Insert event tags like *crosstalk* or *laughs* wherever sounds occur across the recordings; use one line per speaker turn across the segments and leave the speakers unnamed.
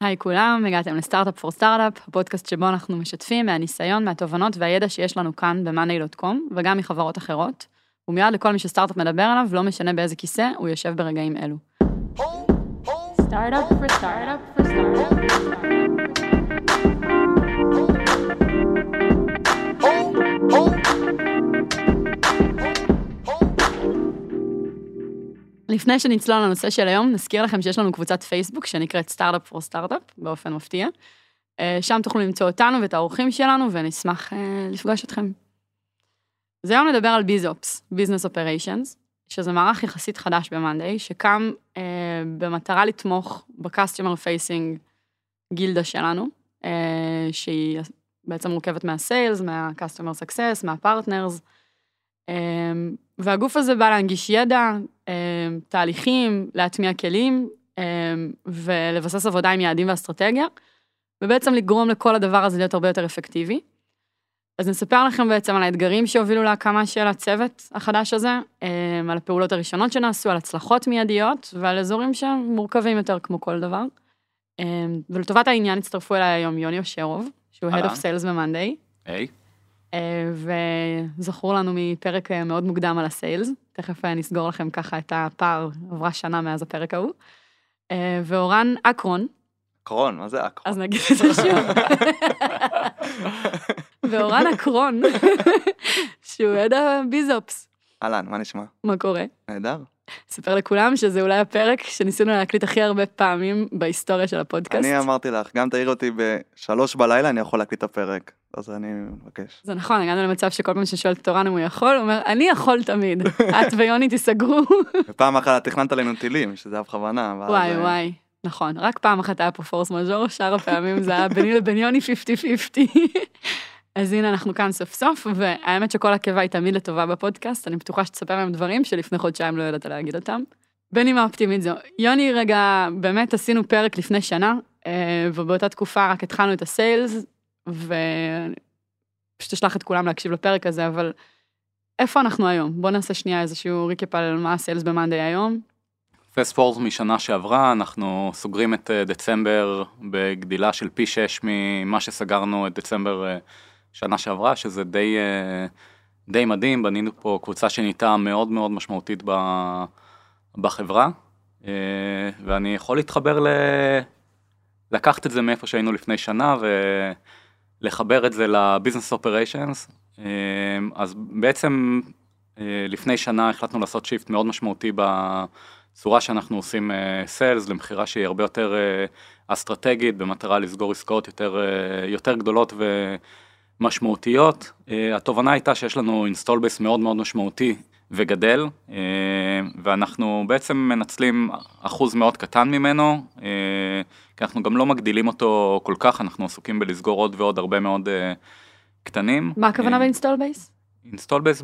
היי כולם, הגעתם לסטארט-אפ פור סטארט-אפ, הפודקאסט שבו אנחנו משתפים מהניסיון, מהתובנות והידע שיש לנו כאן ב-money.com וגם מחברות אחרות. הוא מיועד לכל מי שסטארט-אפ מדבר עליו, לא משנה באיזה כיסא הוא יושב ברגעים אלו. סטארט-אפ פור סטארט-אפ פור לפני שנצלול לנושא של היום, נזכיר לכם שיש לנו קבוצת פייסבוק שנקראת Startup for Startup, באופן מפתיע. אה, שם תוכלו למצוא אותנו ואת האורחים שלנו, ונשמח אה, לפגוש אתכם. אז היום נדבר על BizOps, business operations, שזה מערך יחסית חדש ב-Monday, שקם אה, במטרה לתמוך ב-customer facing גילדה שלנו, אה, שהיא בעצם מורכבת מה sales, מה-customer success, אה, והגוף הזה בא להנגיש ידע, אה, תהליכים, להטמיע כלים, אה, ולבסס עבודה עם יעדים ואסטרטגיה, ובעצם לגרום לכל הדבר הזה להיות הרבה יותר אפקטיבי. אז נספר לכם בעצם על האתגרים שהובילו להקמה של הצוות החדש הזה, על הפעולות הראשונות שנעשו, על הצלחות מיידיות ועל אזורים שהם מורכבים יותר כמו כל דבר. ולטובת העניין הצטרפו אליי היום יוני אושרוב, שהוא Head of Sales ב-Monday.
היי.
וזכור לנו מפרק מאוד מוקדם על הסיילס, תכף נסגור לכם ככה את הפער, עברה שנה מאז הפרק ההוא. ואורן אקרון.
אקרון, מה זה אקרון?
אז נגיד את זה שוב. *laughs* ואורן אקרון, *laughs* שהוא עד הביזופס.
אהלן, מה נשמע?
מה קורה?
נהדר.
אספר לכולם שזה אולי הפרק שניסינו להקליט הכי הרבה פעמים בהיסטוריה של הפודקאסט.
אני אמרתי לך, גם תעיר אותי בשלוש בלילה, אני יכול להקליט את הפרק. אז אני מבקש.
זה נכון, הגענו למצב שכל פעם ששואל את אורן אם הוא יכול, הוא אומר, אני יכול תמיד, *laughs* את ויוני תיסגרו.
ופעם אחת תכננת עלינו טילים, שזה היה בכוונה.
וואי וואי, נכון, רק פעם אחת היה פה פורס מז'ור, שאר הפעמים זה היה ביני לבין יוני 50-50. אז הנה אנחנו כאן סוף סוף, והאמת שכל עקבה היא תמיד לטובה בפודקאסט, אני בטוחה שתספר להם דברים שלפני חודשיים לא ידעת להגיד אותם. בנימה אופטימית זו. יוני, רגע, באמת עשינו פרק לפני שנה, ובאותה תקופה רק התחלנו את ה sales, ופשוט אשלח את כולם להקשיב לפרק הזה, אבל איפה אנחנו היום? בואו נעשה שנייה איזשהו recap על מה ה sales ב Monday היום.
Fast forward משנה שעברה, אנחנו סוגרים את דצמבר בגדילה של פי 6 ממה שסגרנו את דצמבר שנה שעברה, שזה די, די מדהים, בנינו פה קבוצה שנהייתה מאוד מאוד משמעותית בחברה, ואני יכול להתחבר ל... לקחת את זה מאיפה שהיינו לפני שנה ולחבר את זה ל business operations, אז בעצם לפני שנה החלטנו לעשות shift מאוד משמעותי בצורה שאנחנו עושים sales למכירה שהיא הרבה יותר אסטרטגית במטרה לסגור עסקאות יותר, יותר גדולות ו... משמעותיות. התובנה הייתה שיש לנו install base מאוד מאוד משמעותי וגדל, ואנחנו בעצם מנצלים אחוז מאוד קטן ממנו, כי אנחנו גם לא מגדילים אותו כל כך, אנחנו עסוקים בלסגור עוד ועוד הרבה מאוד קטנים.
מה הכוונה ב install
base? install base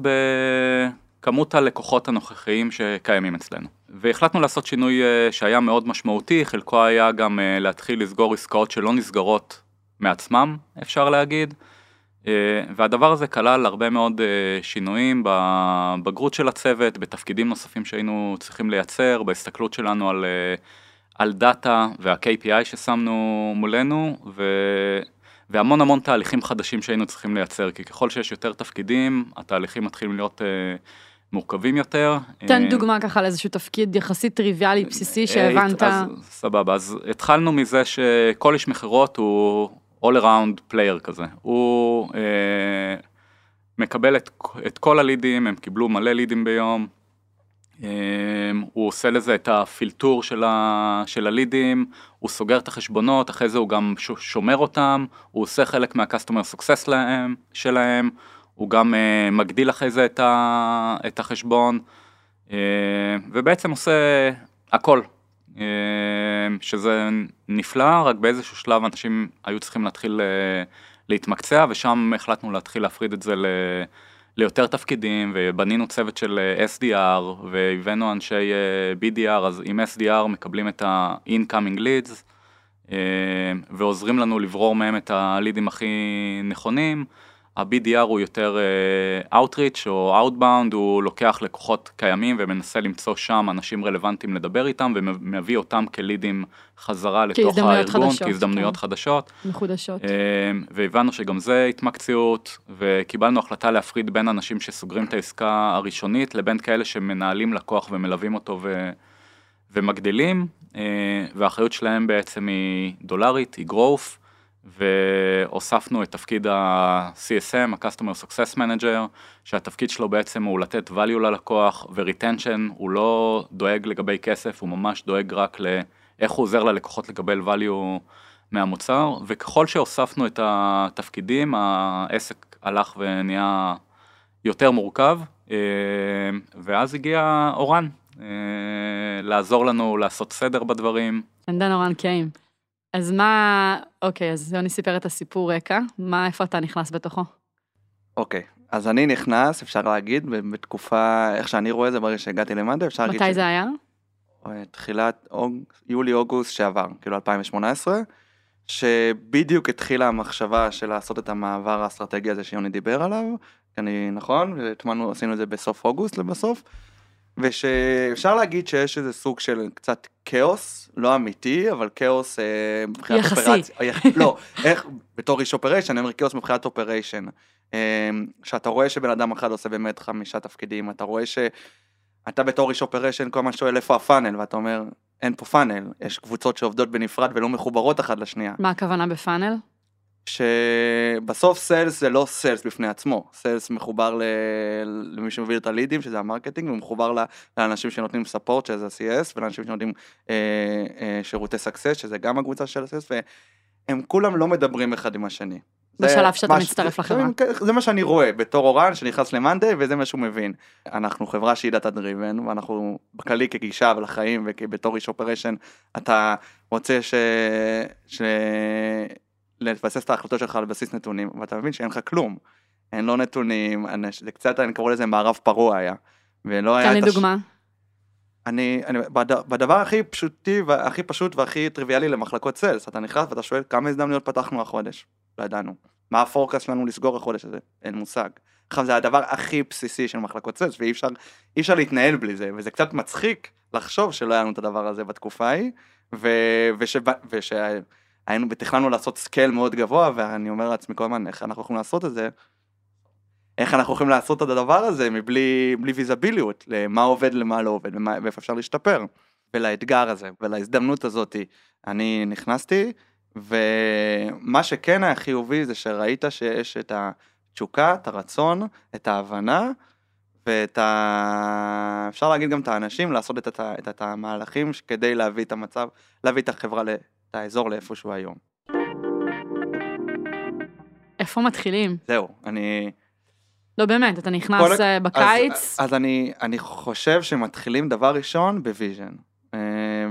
בכמות הלקוחות הנוכחיים שקיימים אצלנו. והחלטנו לעשות שינוי שהיה מאוד משמעותי, חלקו היה גם להתחיל לסגור עסקאות שלא נסגרות מעצמם, אפשר להגיד. והדבר הזה כלל הרבה מאוד שינויים בבגרות של הצוות, בתפקידים נוספים שהיינו צריכים לייצר, בהסתכלות שלנו על, על דאטה וה-KPI ששמנו מולנו, ו... והמון המון תהליכים חדשים שהיינו צריכים לייצר, כי ככל שיש יותר תפקידים, התהליכים מתחילים להיות מורכבים יותר.
תן דוגמה ככה לאיזשהו תפקיד יחסית טריוויאלי בסיסי שהבנת.
אז, סבבה, אז התחלנו מזה שכל איש מכירות הוא... all around player כזה, הוא אה, מקבל את, את כל הלידים, הם קיבלו מלא לידים ביום, אה, הוא עושה לזה את הפילטור של, ה, של הלידים, הוא סוגר את החשבונות, אחרי זה הוא גם שומר אותם, הוא עושה חלק מה-customer success להם, שלהם, הוא גם אה, מגדיל אחרי זה את, ה, את החשבון, אה, ובעצם עושה הכל, שזה נפלא, רק באיזשהו שלב אנשים היו צריכים להתחיל להתמקצע, ושם החלטנו להתחיל להפריד את זה. ליותר תפקידים, ובנינו צוות של SDR, והבאנו אנשי BDR, אז עם SDR מקבלים את ה-incoming leads, ועוזרים לנו לברור מהם את הלידים הכי נכונים. ה-BDR הוא יותר uh, Outreach או Outbound, הוא לוקח לקוחות קיימים ומנסה למצוא שם אנשים רלוונטיים לדבר איתם ומביא אותם כלידים חזרה לתוך הארגון,
חדשות,
כהזדמנויות
כן.
חדשות.
מחודשות.
Uh, והבנו שגם זה התמקצעות, וקיבלנו החלטה להפריד בין אנשים שסוגרים את העסקה הראשונית לבין כאלה שמנהלים לקוח ומלווים אותו ו... ומגדילים, uh, והאחריות שלהם בעצם היא דולרית, היא growth. והוספנו את תפקיד ה-CSM, ה-Customer Success Manager, שהתפקיד שלו בעצם הוא לתת value ללקוח ו-retension, הוא לא דואג לגבי כסף, הוא ממש דואג רק לאיך הוא עוזר ללקוחות לקבל value מהמוצר, וככל שהוספנו את התפקידים, העסק הלך ונהיה יותר מורכב, אה, ואז הגיע אורן, אה, לעזור לנו לעשות סדר בדברים.
Then אורן came. אז מה, אוקיי, אז יוני סיפר את הסיפור רקע, מה, איפה אתה נכנס בתוכו?
אוקיי, אז אני נכנס, אפשר להגיד, בתקופה, איך שאני רואה זה, ברגע שהגעתי למאנדה, אפשר להגיד...
מתי זה היה?
תחילת יולי-אוגוסט שעבר, כאילו 2018, שבדיוק התחילה המחשבה של לעשות את המעבר האסטרטגי הזה שיוני דיבר עליו, אני נכון, והטמנו, עשינו את זה בסוף אוגוסט לבסוף. ושאפשר להגיד שיש איזה סוג של קצת כאוס, לא אמיתי, אבל כאוס אה, מבחינת
יחסי.
אופרציה. יחסי. לא, איך, בתור איש operation, אני אומר כאוס מבחינת operation. אה, שאתה רואה שבן אדם אחד עושה באמת חמישה תפקידים, אתה רואה שאתה בתור איש operation כל הזמן שואל איפה ה funnel, ואתה אומר, אין פה funnel, יש קבוצות שעובדות בנפרד ולא מחוברות אחת לשנייה.
מה הכוונה ב funnel?
שבסוף sales זה לא sales בפני עצמו, sales מחובר ל... למי שמוביל את הלידים, שזה ה marketing, ומחובר ל... לאנשים שנותנים support, שזה ה-CS, ולאנשים שנותנים אה, אה, שירותי סקסס, שזה גם הקבוצה של ה-CS, והם כולם לא מדברים אחד עם השני.
בשלב שאתה מצטרף
זה,
לחברה.
זה, זה מה שאני רואה בתור אורן שנכנס ל monday וזה מה שהוא מבין. אנחנו חברה שהיא data driven ואנחנו בכללי כגישה ולחיים ובתור איש operation אתה רוצה ש... ש... לבסס את ההחלטות שלך על בסיס נתונים, ואתה מבין שאין לך כלום. אין לו נתונים, זה קצת, אני קורא לזה מערב פרוע היה. ולא היה...
תן לי דוגמה.
אני, אני בד, בדבר הכי פשוטי, הכי פשוט והכי טריוויאלי למחלקות סיילס, אתה נכנס ואתה שואל כמה הזדמנויות פתחנו החודש, לא ידענו. מה הפורקאסט שלנו לסגור החודש הזה? אין מושג. עכשיו זה הדבר הכי בסיסי של מחלקות סיילס, ואי אפשר, אפשר להתנהל בלי זה, וזה קצת מצחיק לחשוב שלא היה לנו את הדבר הזה בתקופה ההיא, ו, וש, וש, היינו, ותכננו לעשות scale מאוד גבוה, ואני אומר לעצמי כל הזמן, איך אנחנו יכולים לעשות את זה? איך אנחנו יכולים לעשות את הדבר הזה מבלי בלי ויזביליות, למה עובד, למה לא עובד, ומה, ואיפה אפשר להשתפר. ולאתגר הזה, ולהזדמנות הזאת, אני נכנסתי, ומה שכן היה חיובי זה שראית שיש את התשוקה, את הרצון, את ההבנה, ואת ה... אפשר להגיד גם את האנשים לעשות את, את, את, את המהלכים כדי להביא את המצב, להביא את החברה את האזור לאיפה שהוא היום.
איפה מתחילים?
זהו, אני...
לא באמת, אתה נכנס כל... אה, בקיץ.
אז, אז אני, אני חושב שמתחילים דבר ראשון ב vision. אה,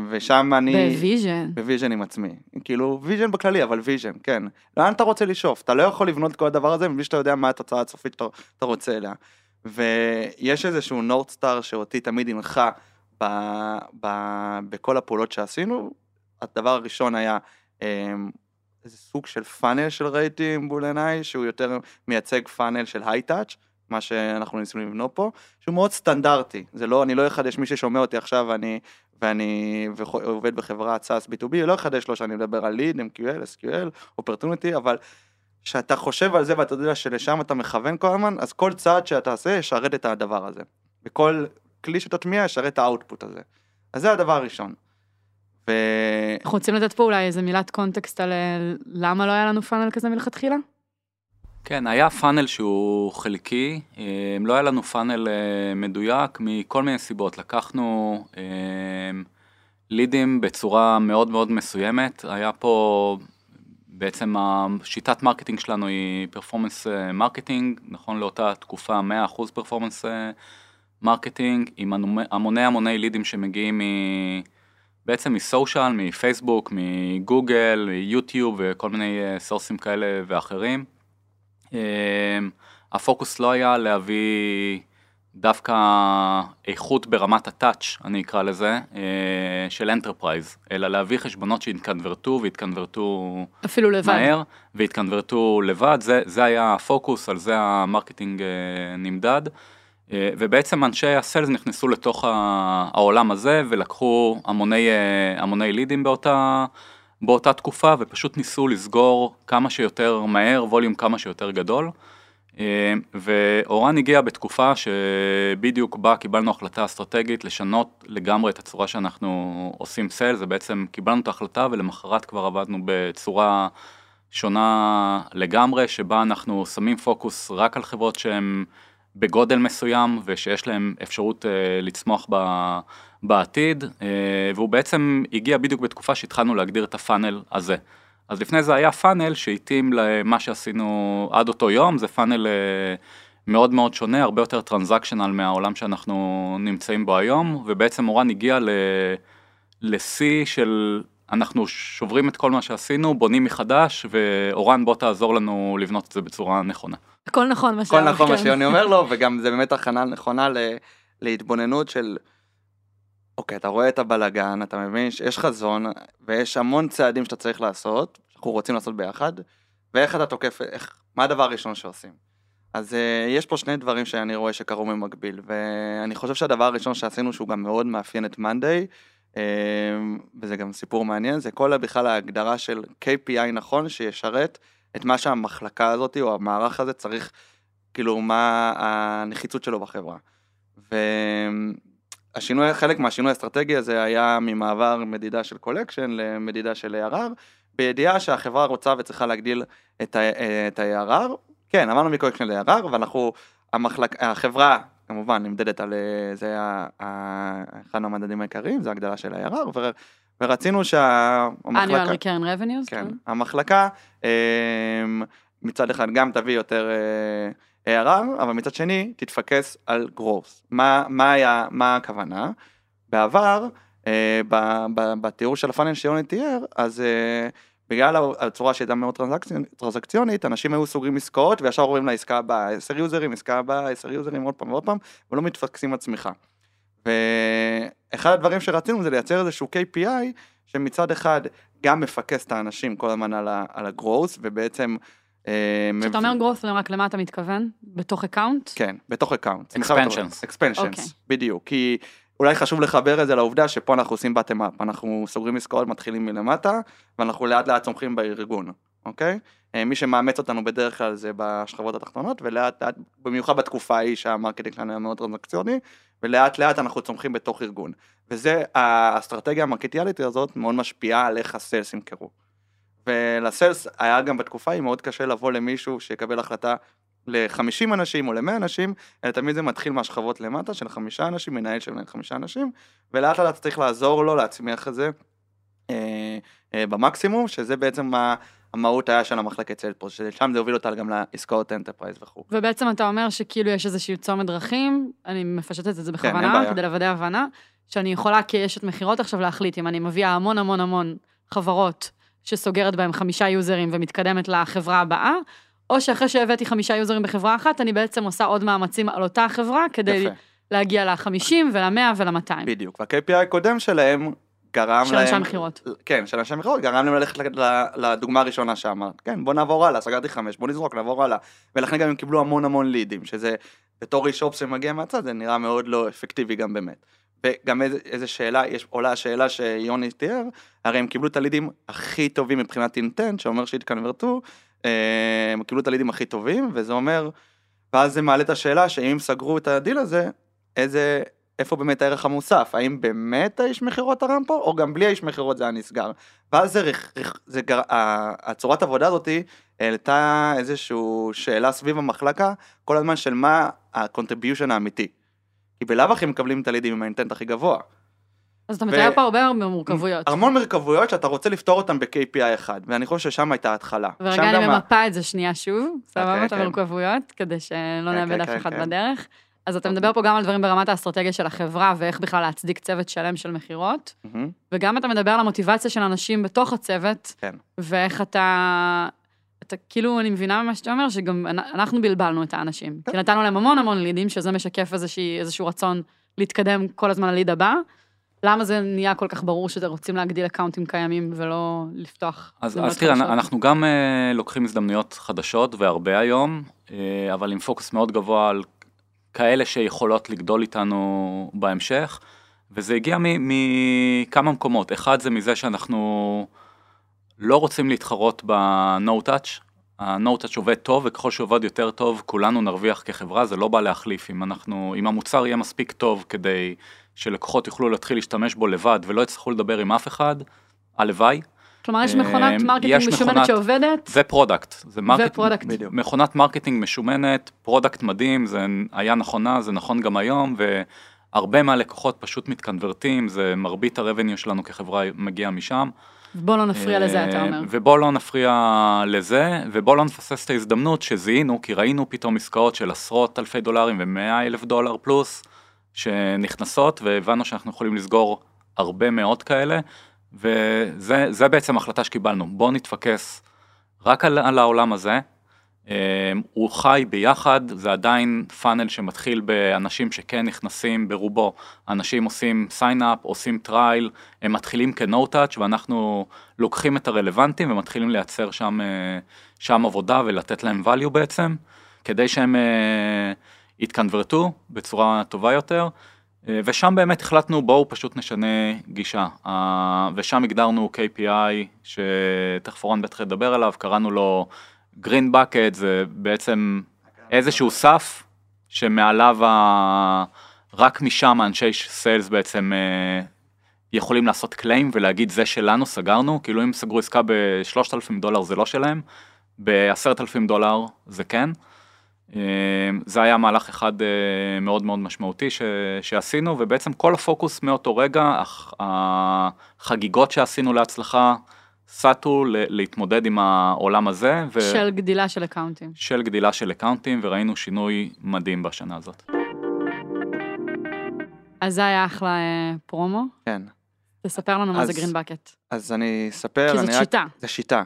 ושם אני...
ב
vision. ב vision עם עצמי. כאילו, vision בכללי, אבל vision, כן. לאן אתה רוצה לשאוף? אתה לא יכול לבנות את כל הדבר הזה מבלי שאתה יודע מה התוצאה הסופית שאתה רוצה אליה. ויש איזשהו north star שאותי תמיד הנחה ב, ב, בכל הפעולות שעשינו, הדבר הראשון היה אמ, איזה סוג של פאנל של ראיתי מול עיניי, שהוא יותר מייצג פאנל של היי-טאץ', מה שאנחנו ניסינו לבנות פה, שהוא מאוד סטנדרטי. זה לא, אני לא אחדש, מי ששומע אותי עכשיו ואני, ואני עובד בחברת SaaS B2B, לא אחדש לו שאני מדבר על lead, MQL, SQL, opportunity, אבל כשאתה חושב על זה ואתה יודע שלשם אתה מכוון כל הזמן, אז כל צעד שאתה עושה ישרת את הדבר הזה. וכל כלי שתטמיע ישרת את ה output הזה. אז זה הדבר הראשון.
ו... אנחנו רוצים לתת פה אולי איזה מילת context על אה, למה לא היה לנו funnel כזה מלכתחילה?
כן, היה funnel שהוא חלקי, אה, לא היה לנו funnel אה, מדויק מכל מיני סיבות. לקחנו לידים בצורה מאוד מאוד מסוימת, היה פה בעצם השיטת marketing שלנו היא performance marketing, נכון לאותה תקופה 100% performance marketing, עם המוני המוני לידים שמגיעים מ... בעצם מ social, מפייסבוק, מגוגל, יוטיוב וכל מיני סורסים כאלה ואחרים. הפוקוס לא היה להביא דווקא איכות ברמת ה touch, אני אקרא לזה, אה, של enterprise, אלא להביא חשבונות שהתקנברטו והתקנברטו
אפילו לבד.
מהר, והתקנברטו לבד, זה, זה היה הפוקוס, על זה ה marketing אה, נמדד. אה, ובעצם אנשי ה sales נכנסו לתוך העולם הזה ולקחו המוני, אה, המוני לידים באותה, באותה תקופה ופשוט ניסו לסגור כמה שיותר מהר, volume כמה שיותר גדול. אה, ואורן הגיע בתקופה שבדיוק בה קיבלנו החלטה אסטרטגית לשנות לגמרי את הצורה שאנחנו עושים sales, זה בעצם קיבלנו את ההחלטה ולמחרת כבר עבדנו בצורה שונה לגמרי, שבה אנחנו שמים פוקוס רק על חברות שהן בגודל מסוים ושיש להם אפשרות אה, לצמוח ב, בעתיד, אה, והוא בעצם הגיע בדיוק בתקופה שהתחלנו להגדיר את הפאנל הזה. אז לפני זה היה פאנל שהתאים למה שעשינו עד אותו יום, זה פאנל אה, מאוד מאוד שונה, הרבה יותר טרנזקשיונל מהעולם שאנחנו נמצאים בו היום, ובעצם אורן הגיע ל- לשיא של אנחנו שוברים את כל מה שעשינו, בונים מחדש, ואורן בוא תעזור לנו לבנות את זה בצורה נכונה.
הכל נכון מה
הכל נכון מה
כן.
שיוני אומר לו, *laughs* וגם זה באמת הכנה נכונה ל- להתבוננות של, אוקיי, אתה רואה את הבלגן, אתה מבין שיש חזון, ויש המון צעדים שאתה צריך לעשות, שאנחנו רוצים לעשות ביחד, ואיך אתה תוקף, איך, מה הדבר הראשון שעושים. אז uh, יש פה שני דברים שאני רואה שקרו במקביל, ואני חושב שהדבר הראשון שעשינו, שהוא גם מאוד מאפיין את מאנדיי, וזה גם סיפור מעניין, זה כל בכלל ההגדרה של KPI נכון, שישרת את מה שהמחלקה הזאת, או המערך הזה צריך, כאילו, מה הנחיצות שלו בחברה. והשינוי, חלק מהשינוי האסטרטגי הזה היה ממעבר מדידה של collection למדידה של ARR, בידיעה שהחברה רוצה וצריכה להגדיל את ה-ARR. כן, אמרנו מ collection ל-ARR, ואנחנו, המחלק, החברה כמובן נמדדת על, אה, זה היה אחד המדדים העיקריים, זה הגדלה של ה-ARR, ו- ורצינו
annual
שהמחלקה...
recurring revenues,
כן,
כן.
המחלקה אמ, מצד אחד גם תביא יותר אה, ARR, אבל מצד שני תתפקס על growth. מה, מה היה, מה הכוונה? בעבר, אה, בתיאור של הפאנל שיוני תיאר, אז אה, בגלל הצורה שהייתה מאוד טרנזקציונ- טרנזקציונית, אנשים היו סוגרים עסקאות וישר עוברים לעסקה הבאה, 10 יוזרים, עסקה הבאה, 10 יוזרים, עוד פעם ועוד פעם, ולא מתפקסים על צמיחה. ואחד הדברים שרצינו זה לייצר איזשהו KPI שמצד אחד גם מפקס את האנשים כל הזמן על, ה- על ה-growth ובעצם... אה,
כשאתה אומר growth, רק למה אתה מתכוון? בתוך account?
כן, בתוך account.
Expansions.
expansions,
אוקיי.
בדיוק. כי אולי חשוב לחבר את זה לעובדה שפה אנחנו עושים bottom up, אנחנו סוגרים עסקאות, מתחילים מלמטה, ואנחנו לאט לאט צומחים בארגון, אוקיי? אה, מי שמאמץ אותנו בדרך כלל זה בשכבות התחתונות, ולאט לאט, במיוחד בתקופה ההיא שה marketing שלנו היה מאוד טרנזקציוני, ולאט לאט אנחנו צומחים בתוך ארגון. וזה, האסטרטגיה המרקטיאלית הזאת מאוד משפיעה על איך ה sales ימכרו. ול sales היה גם בתקופה ההיא מאוד קשה לבוא למישהו שיקבל החלטה ל-50 אנשים או ל-100 אנשים, אלא תמיד זה מתחיל מהשכבות למטה של חמישה אנשים, מנהל של חמישה אנשים, ולאט לאט צריך לעזור לו להצמיח את זה אה, אה, במקסימום, שזה בעצם מה המהות היה של המחלקת sales force, ששם זה הוביל אותה גם לעסקאות enterprise וכו'.
ובעצם אתה אומר שכאילו יש איזשהו צומת דרכים, אני מפשטת את זה
כן,
בכוונה,
בעיה.
כדי לוודא הבנה, שאני יכולה כאשת מכירות עכשיו להחליט אם אני מביאה המון המון המון חברות שסוגרת בהם חמישה users ומתקדמת לחברה הבאה, או שאחרי שהבאתי חמישה users בחברה אחת, אני בעצם עושה עוד מאמצים על אותה חברה כדי
יפה,
להגיע ל-50 ול-100 ול-200.
בדיוק. וה-KPI הקודם שלהם גרם
של
להם...
אנשי המכירות.
כן, של אנשי מכירות, גרם להם ללכת לדוגמה הראשונה שאמרת. כן, בוא נעבור הלאה, סגרתי חמש, בוא נזרוק, נעבור הלאה. ולכן גם הם קיבלו המון המון לידים, שזה בתור איש ops שמגיע מהצד, זה נראה מאוד לא אפקטיבי גם באמת. וגם איזה, איזה שאלה, יש, עולה השאלה שיוני תיאר, הרי הם קיבלו את הלידים הכי טובים מבחינת intent, שאומר שהתconvertו, הם קיבלו את הלידים הכי טובים, וזה אומר, ואז זה מעלה את השאלה שאם הם סגרו את הדיל הזה, איזה, איפה באמת הערך המוסף? האם באמת האיש מכירות תרם פה, או גם בלי האיש מכירות זה היה נסגר? ואז זה, זה גר, ה- הצורת העבודה הזאתי העלתה איזושהי שאלה סביב המחלקה, כל הזמן של מה ה-contribution האמיתי. כי בלאו הכי מקבלים את הלידים עם האינטנט הכי גבוה.
אז אתה מתאר פה הרבה מורכבויות.
המון מורכבויות שאתה רוצה לפתור אותן ב-KPI אחד, ואני חושב ששם הייתה ההתחלה.
ורגע אני ממפה את זה שנייה שוב, סבבה?
אוקיי,
את
כן.
המורכבויות, כדי שלא
כן,
נאבד
כן,
אף אחד. בדרך. אז אתה
אוקיי.
מדבר פה גם על דברים ברמת האסטרטגיה של החברה, ואיך בכלל להצדיק צוות שלם של מכירות, וגם אתה מדבר על המוטיבציה של אנשים בתוך הצוות. ואיך אתה... אתה כאילו, אני מבינה ממה שאתה אומר, שגם אנ- אנחנו בלבלנו את האנשים. כי נתנו להם המון המון לידים, שזה משקף איזשהו רצון להתקדם כל הזמן לליד הבא. למה זה נהיה כל כך ברור שאתם רוצים להגדיל אקאונטים קיימים ולא לפתוח?
אז, אז תראה? אנחנו גם uh, לוקחים הזדמנויות חדשות והרבה היום, uh, אבל עם פוקוס מאוד גבוה על כאלה שיכולות לגדול איתנו בהמשך, וזה הגיע מ- מכמה מקומות. אחד זה מזה שאנחנו לא רוצים להתחרות ב-No Touch. ה-No Touch עובד טוב, וככל שעובד יותר טוב, כולנו נרוויח כחברה, זה לא בא להחליף. אם אנחנו, אם המוצר יהיה מספיק טוב כדי שלקוחות יוכלו להתחיל להשתמש בו לבד ולא יצטרכו לדבר עם אף אחד, הלוואי.
כלומר, יש
אה,
מכונת marketing
יש
משומנת
מכונת-
שעובדת,
ו product. זה market...
ו product.
בדיוק.
מכונת marketing משומנת, product מדהים, זה היה נכונה, זה נכון גם היום, והרבה מהלקוחות פשוט מתconvertים, זה מרבית ה revenue שלנו כחברה מגיע משם.
בוא לא נפריע לזה, אתה
אה,
אומר.
ובוא לא נפריע לזה, ובוא לא נפספס את ההזדמנות שזיהינו, כי ראינו פתאום עסקאות של עשרות אלפי דולרים ומאה אלף דולר פלוס, שנכנסות, והבנו שאנחנו יכולים לסגור הרבה מאוד כאלה, וזה זה בעצם החלטה שקיבלנו, בוא נתפקס רק על, על העולם הזה. אה, הוא חי ביחד, זה עדיין funnel שמתחיל באנשים שכן נכנסים ברובו, אנשים עושים sign-up, עושים trial, הם מתחילים כ-no touch ואנחנו לוקחים את הרלוונטים ומתחילים לייצר שם, אה, שם עבודה ולתת להם value בעצם, כדי שהם יתקנברטו בצורה טובה יותר. אה, ושם באמת החלטנו בואו פשוט נשנה גישה ושם הגדרנו KPI שתכף אורן בטח ידבר עליו קראנו לו green bucket זה בעצם איזשהו סף שמעליו ה... רק משם האנשי סיילס בעצם אה, יכולים לעשות קליים ולהגיד זה שלנו סגרנו כאילו אם סגרו עסקה ב-3,000 דולר זה לא שלהם ב-10,000 דולר זה כן. אה, זה היה מהלך אחד אה, מאוד מאוד משמעותי ש, שעשינו ובעצם כל הפוקוס מאותו רגע הח- החגיגות שעשינו להצלחה סטו להתמודד עם העולם הזה ו...
של גדילה של accountים.
של גדילה של accountים וראינו שינוי מדהים בשנה הזאת.
אז זה היה אחלה אה, פרומו.
כן.
תספר לנו מה זה
אז-
green bucket.
אז אני אספר,
כי
אני
זאת
רק...
שיטה.
זה שיטה.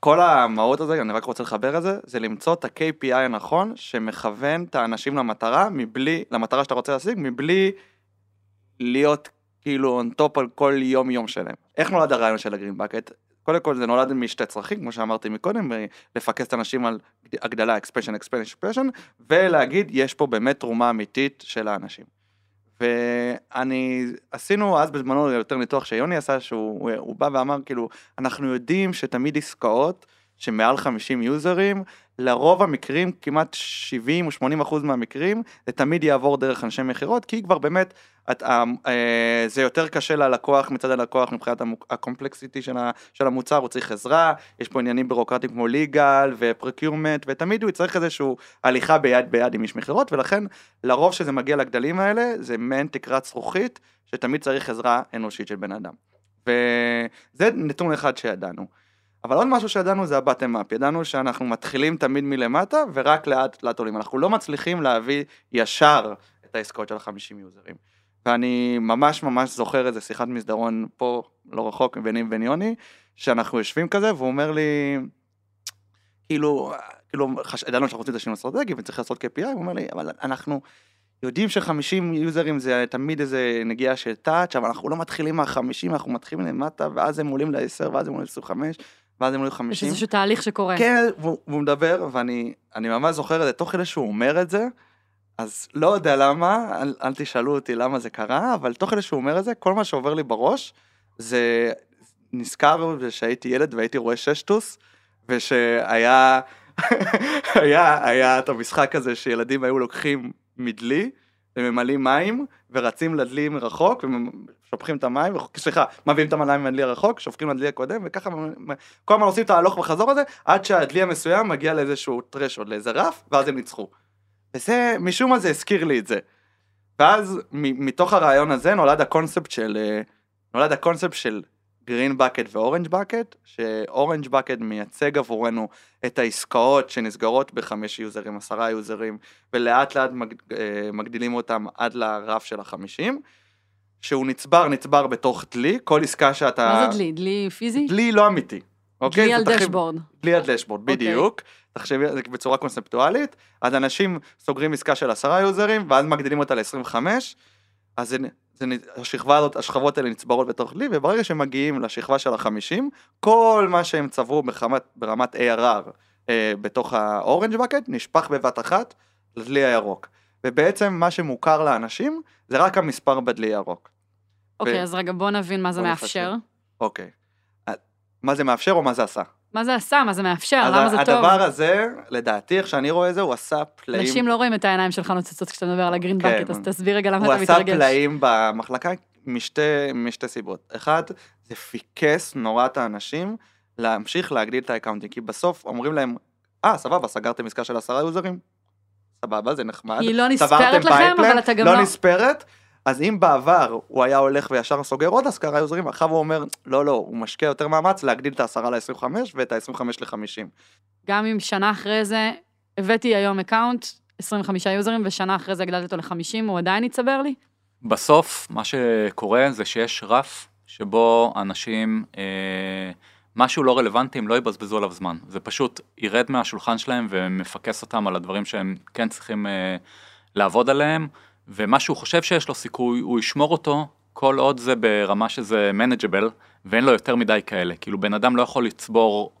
כל המהות הזה, אני רק רוצה לחבר את זה, זה למצוא את ה-KPI הנכון שמכוון את האנשים למטרה, מבלי, למטרה שאתה רוצה להשיג, מבלי להיות כאילו on top על כל יום יום שלהם. איך נולד הרעיון של הגרין בקט? קודם כל זה נולד משתי צרכים, כמו שאמרתי מקודם, לפקס את האנשים על הגדלה, expansion, expansion, expansion, ולהגיד, יש פה באמת תרומה אמיתית של האנשים. ואני, עשינו אז בזמנו יותר ניתוח שיוני עשה, שהוא הוא- בא ואמר כאילו, אנחנו יודעים שתמיד עסקאות שמעל 50 יוזרים, לרוב המקרים, כמעט 70 או 80 אחוז מהמקרים, זה תמיד יעבור דרך אנשי מכירות, כי כבר באמת, את, אה, אה, זה יותר קשה ללקוח מצד הלקוח מבחינת הקומפלקסיטי של, של המוצר, הוא צריך עזרה, יש פה עניינים בירוקרטיים כמו ליגל ופרקיומנט, ותמיד הוא יצטרך איזשהו הליכה ביד ביד עם איש מכירות, ולכן לרוב שזה מגיע לגדלים האלה, זה מעין תקרת זכוכית, שתמיד צריך עזרה אנושית של בן אדם. וזה נתון אחד שידענו. אבל עוד משהו שידענו זה הבטם אפ, ידענו שאנחנו מתחילים תמיד מלמטה ורק לאט לאט עולים, אנחנו לא מצליחים להביא ישר את העסקאות של ה-50 יוזרים. ואני ממש ממש זוכר איזה שיחת מסדרון פה, לא רחוק ביני ובין יוני, שאנחנו יושבים כזה והוא אומר לי, כאילו, כאילו, חש... ידענו שאנחנו רוצים את השינוי אסטרטגי וצריך לעשות KPI, הוא אומר לי, אבל אנחנו יודעים ש-50 יוזרים זה תמיד איזה נגיעה של טאץ', אבל אנחנו לא מתחילים מה-50, אנחנו מתחילים למטה, ואז הם עולים ל-10, ואז הם עולים ל-25, ואז הם עולים
יש
ל-50.
איזשהו תהליך שקורה.
כן, והוא, והוא מדבר, ואני אני ממש זוכר את זה, תוך כדי שהוא אומר את זה, אז לא יודע למה, אל, אל תשאלו אותי למה זה קרה, אבל תוך כדי שהוא אומר את זה, כל מה שעובר לי בראש, זה נזכר שהייתי ילד והייתי רואה ששטוס, ושהיה, *laughs* היה, היה את המשחק הזה שילדים היו לוקחים מדלי, וממלאים מים, ורצים לדלי מרחוק, ושופכים את המים, סליחה, מביאים את המים מהדלי הרחוק, שופכים לדלי הקודם, וככה כל הזמן עושים את ההלוך וחזור הזה, עד שהדלי המסוים מגיע לאיזשהו טרש, לאיזה רף, ואז הם ניצחו. וזה, משום מה זה הזכיר לי את זה. ואז מתוך הרעיון הזה נולד הקונספט של, אה, נולד הקונספט של green bucket ו orange bucket, ש orange bucket מייצג עבורנו את העסקאות שנסגרות בחמש users, עשרה users, ולאט לאט מג, אה, מגדילים אותם עד לרף של החמישים, שהוא נצבר, נצבר בתוך דלי, כל עסקה שאתה...
מה זה דלי? דלי פיזי?
דלי לא אמיתי. אוקיי?
דלי על
תרחיב-
dashboard.
דלי ה dashboard,
אוקיי.
בדיוק. תחשבי על זה בצורה קונספטואלית, אז אנשים סוגרים עסקה של עשרה users, ואז מגדילים אותה ל-25, אז זה, השכבה הזאת, השכבות האלה נצברות בתוך דלי, וברגע שהם מגיעים לשכבה של ה-50, כל מה שהם צברו ברמת, ברמת ARR אה, בתוך האורנג' בקט, נשפך בבת אחת לדלי הירוק. ובעצם מה שמוכר לאנשים, זה רק המספר בדלי ירוק.
אוקיי, אז רגע, בוא נבין מה זה מאפשר.
אוקיי. אה, מה זה מאפשר או מה זה עשה?
מה זה עשה, מה זה מאפשר, למה זה טוב.
הדבר הזה, לדעתי, איך שאני רואה את זה, הוא עשה פלאים.
אנשים לא רואים את העיניים שלך נוצצות כשאתה מדבר על ה green
כן.
bucket, אז תסביר רגע למה
הוא
אתה
עשה
מתרגש.
פלאים במחלקה משתי, משתי סיבות. אחד, זה פיקס נורא את האנשים להמשיך להגדיל את ה accountים, כי בסוף אומרים להם, אה, סבבה, סגרתם עסקה של עשרה users, סבבה, זה נחמד.
היא לא נספרת לכם, אבל אתה גם
לא
לא...
נספרת, אז אם בעבר הוא היה הולך וישר סוגר עוד עשרה users, עכשיו הוא אומר, לא, לא, הוא משקיע יותר מאמץ להגדיל את העשרה ל-25 ואת ה-25 ל-50.
גם אם שנה אחרי זה, הבאתי היום account, 25 users, ושנה אחרי זה הגדלתי אותו ל-50, הוא עדיין יצבר לי?
בסוף, מה שקורה זה שיש רף שבו אנשים, אה, משהו לא רלוונטי, הם לא יבזבזו עליו זמן. זה פשוט ירד מהשולחן שלהם ומפקס אותם על הדברים שהם כן צריכים אה, לעבוד עליהם, ומה שהוא חושב שיש לו סיכוי, הוא ישמור אותו כל עוד זה ברמה שזה manageable, ואין לו יותר מדי כאלה. כאילו בן אדם לא יכול לצבור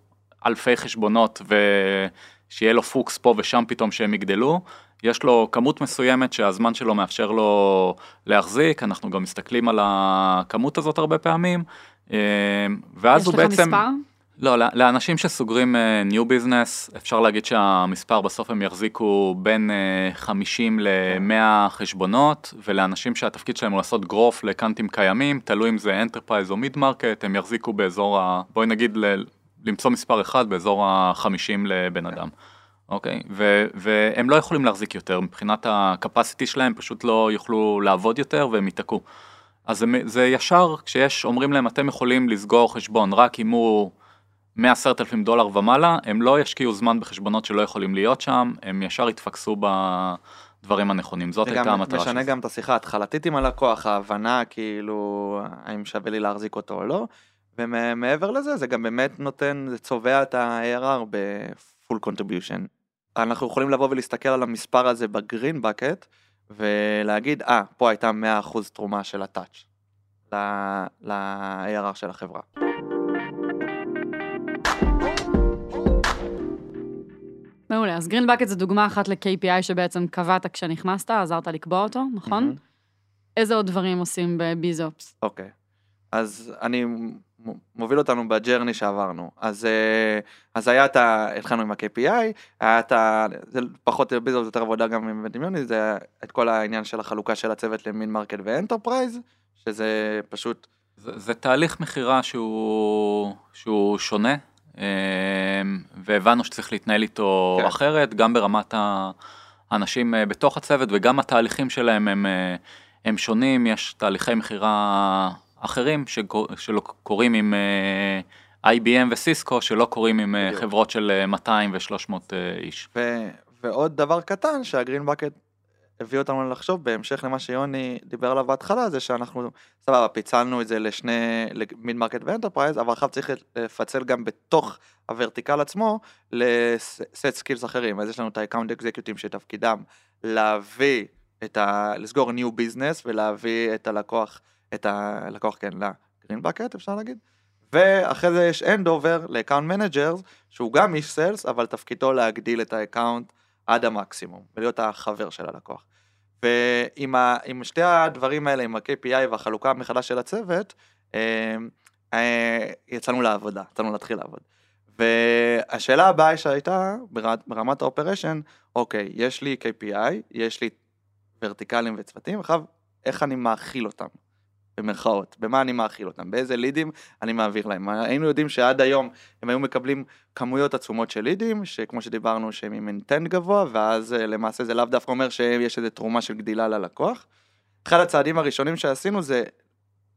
אלפי חשבונות ושיהיה לו פוקס פה ושם פתאום שהם יגדלו. יש לו כמות מסוימת שהזמן שלו מאפשר לו להחזיק, אנחנו גם מסתכלים על הכמות הזאת הרבה פעמים, אה, ואז
יש
הוא
לך
בעצם...
מספר?
לא, ל- לאנשים שסוגרים אה, New Business, אפשר להגיד שהמספר בסוף הם יחזיקו בין אה, 50 ל-100 חשבונות, ולאנשים שהתפקיד שלהם הוא לעשות גרוף לקאנטים קיימים, תלוי אם זה Enterprise או Mid Market, הם יחזיקו באזור ה... בואי נגיד ל- למצוא מספר אחד באזור ה-50 לבן אדם. אוקיי? ו- והם לא יכולים להחזיק יותר, מבחינת ה-capacity שלהם פשוט לא יוכלו לעבוד יותר והם ייתקעו. אז זה, זה ישר, כשיש, אומרים להם אתם יכולים לסגור חשבון רק אם הוא 110 אלפים דולר ומעלה, הם לא ישקיעו זמן בחשבונות שלא יכולים להיות שם, הם ישר יתפקסו בדברים הנכונים, זאת הייתה המטרה
משנה. גם את השיחה ההתחלתית עם הלקוח, ההבנה כאילו, האם שווה לי להחזיק אותו או לא, ומעבר לזה, זה גם באמת נותן, זה צובע את ה-ARR ב-full contribution. אנחנו יכולים לבוא ולהסתכל על המספר הזה בגרין בקט, ולהגיד, אה, פה הייתה 100% תרומה של הטאץ' ל-ARR של החברה.
מעולה, אז גרין בקט זה דוגמה אחת ל-KPI שבעצם קבעת כשנכנסת, עזרת לקבוע אותו, נכון?
מהמם.
איזה עוד דברים עושים ב biz ops?
אוקיי. אז אני מוביל אותנו ב journey שעברנו. אז, אה, אז היה את ה... התחלנו עם ה-KPI, היה את ה... זה פחות biz ops, יותר עבודה גם עם דמיוני, זה את כל העניין של החלוקה של הצוות ל mid market ו enterprise, שזה פשוט...
זה, זה תהליך מכירה שהוא, שהוא שונה, והבנו שצריך להתנהל איתו
כן.
אחרת, גם ברמת האנשים אה, בתוך הצוות וגם התהליכים שלהם הם, אה, הם שונים, יש תהליכי מכירה אחרים שקור- שלא קורים עם אה, IBM וסיסקו, שלא קורים עם
בדיוק.
חברות של אה, 200 ו-300 איש.
ו... ועוד דבר קטן שה green bucket הביא אותנו לחשוב בהמשך למה שיוני דיבר עליו בהתחלה זה שאנחנו סבבה פיצלנו את זה לשני mid market ו enterprise אבל עכשיו צריך לפצל גם בתוך ה vertical עצמו ל set skills אחרים אז יש לנו את האקאונט אקזקיוטים שתפקידם להביא את ה... לסגור new business ולהביא את הלקוח את הלקוח כן ל green bucket אפשר להגיד. ואחרי זה יש hand over ל account managers שהוא גם איש sales אבל תפקידו להגדיל את ה account עד המקסימום ולהיות החבר של הלקוח. ועם ה, שתי הדברים האלה עם ה-KPI והחלוקה מחדש של הצוות אה, אה, יצאנו לעבודה יצאנו להתחיל לעבוד. והשאלה הבאה שהייתה ברמת האופרשן אוקיי יש לי KPI יש לי ורטיקלים וצוותים עכשיו איך אני מאכיל אותם. במרכאות, במה אני מאכיל אותם, באיזה לידים אני מעביר להם. היינו יודעים שעד היום הם היו מקבלים כמויות עצומות של לידים, שכמו שדיברנו שהם עם אינטנט גבוה, ואז אה, למעשה זה לאו דווקא אומר שיש איזו תרומה של גדילה ללקוח. אחד הצעדים הראשונים שעשינו זה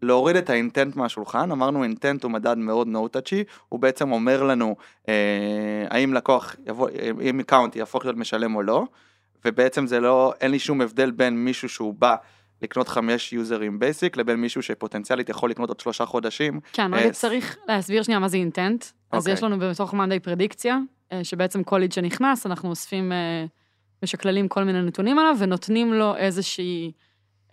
להוריד את ה intent מהשולחן, אמרנו intent הוא מדד מאוד touchy, הוא בעצם אומר לנו אה, האם לקוח יבוא, אם account יהפוך להיות משלם או לא, ובעצם זה לא, אין לי שום הבדל בין מישהו שהוא בא לקנות חמש users basic לבין מישהו שפוטנציאלית יכול לקנות עוד שלושה חודשים.
כן,
אה,
רגע צריך להסביר שנייה מה זה intent. אז
אוקיי.
יש לנו בתוך monday פרדיקציה, אה, שבעצם כל ליד שנכנס, אנחנו אוספים, אה, משקללים כל מיני נתונים עליו, ונותנים לו איזושהי,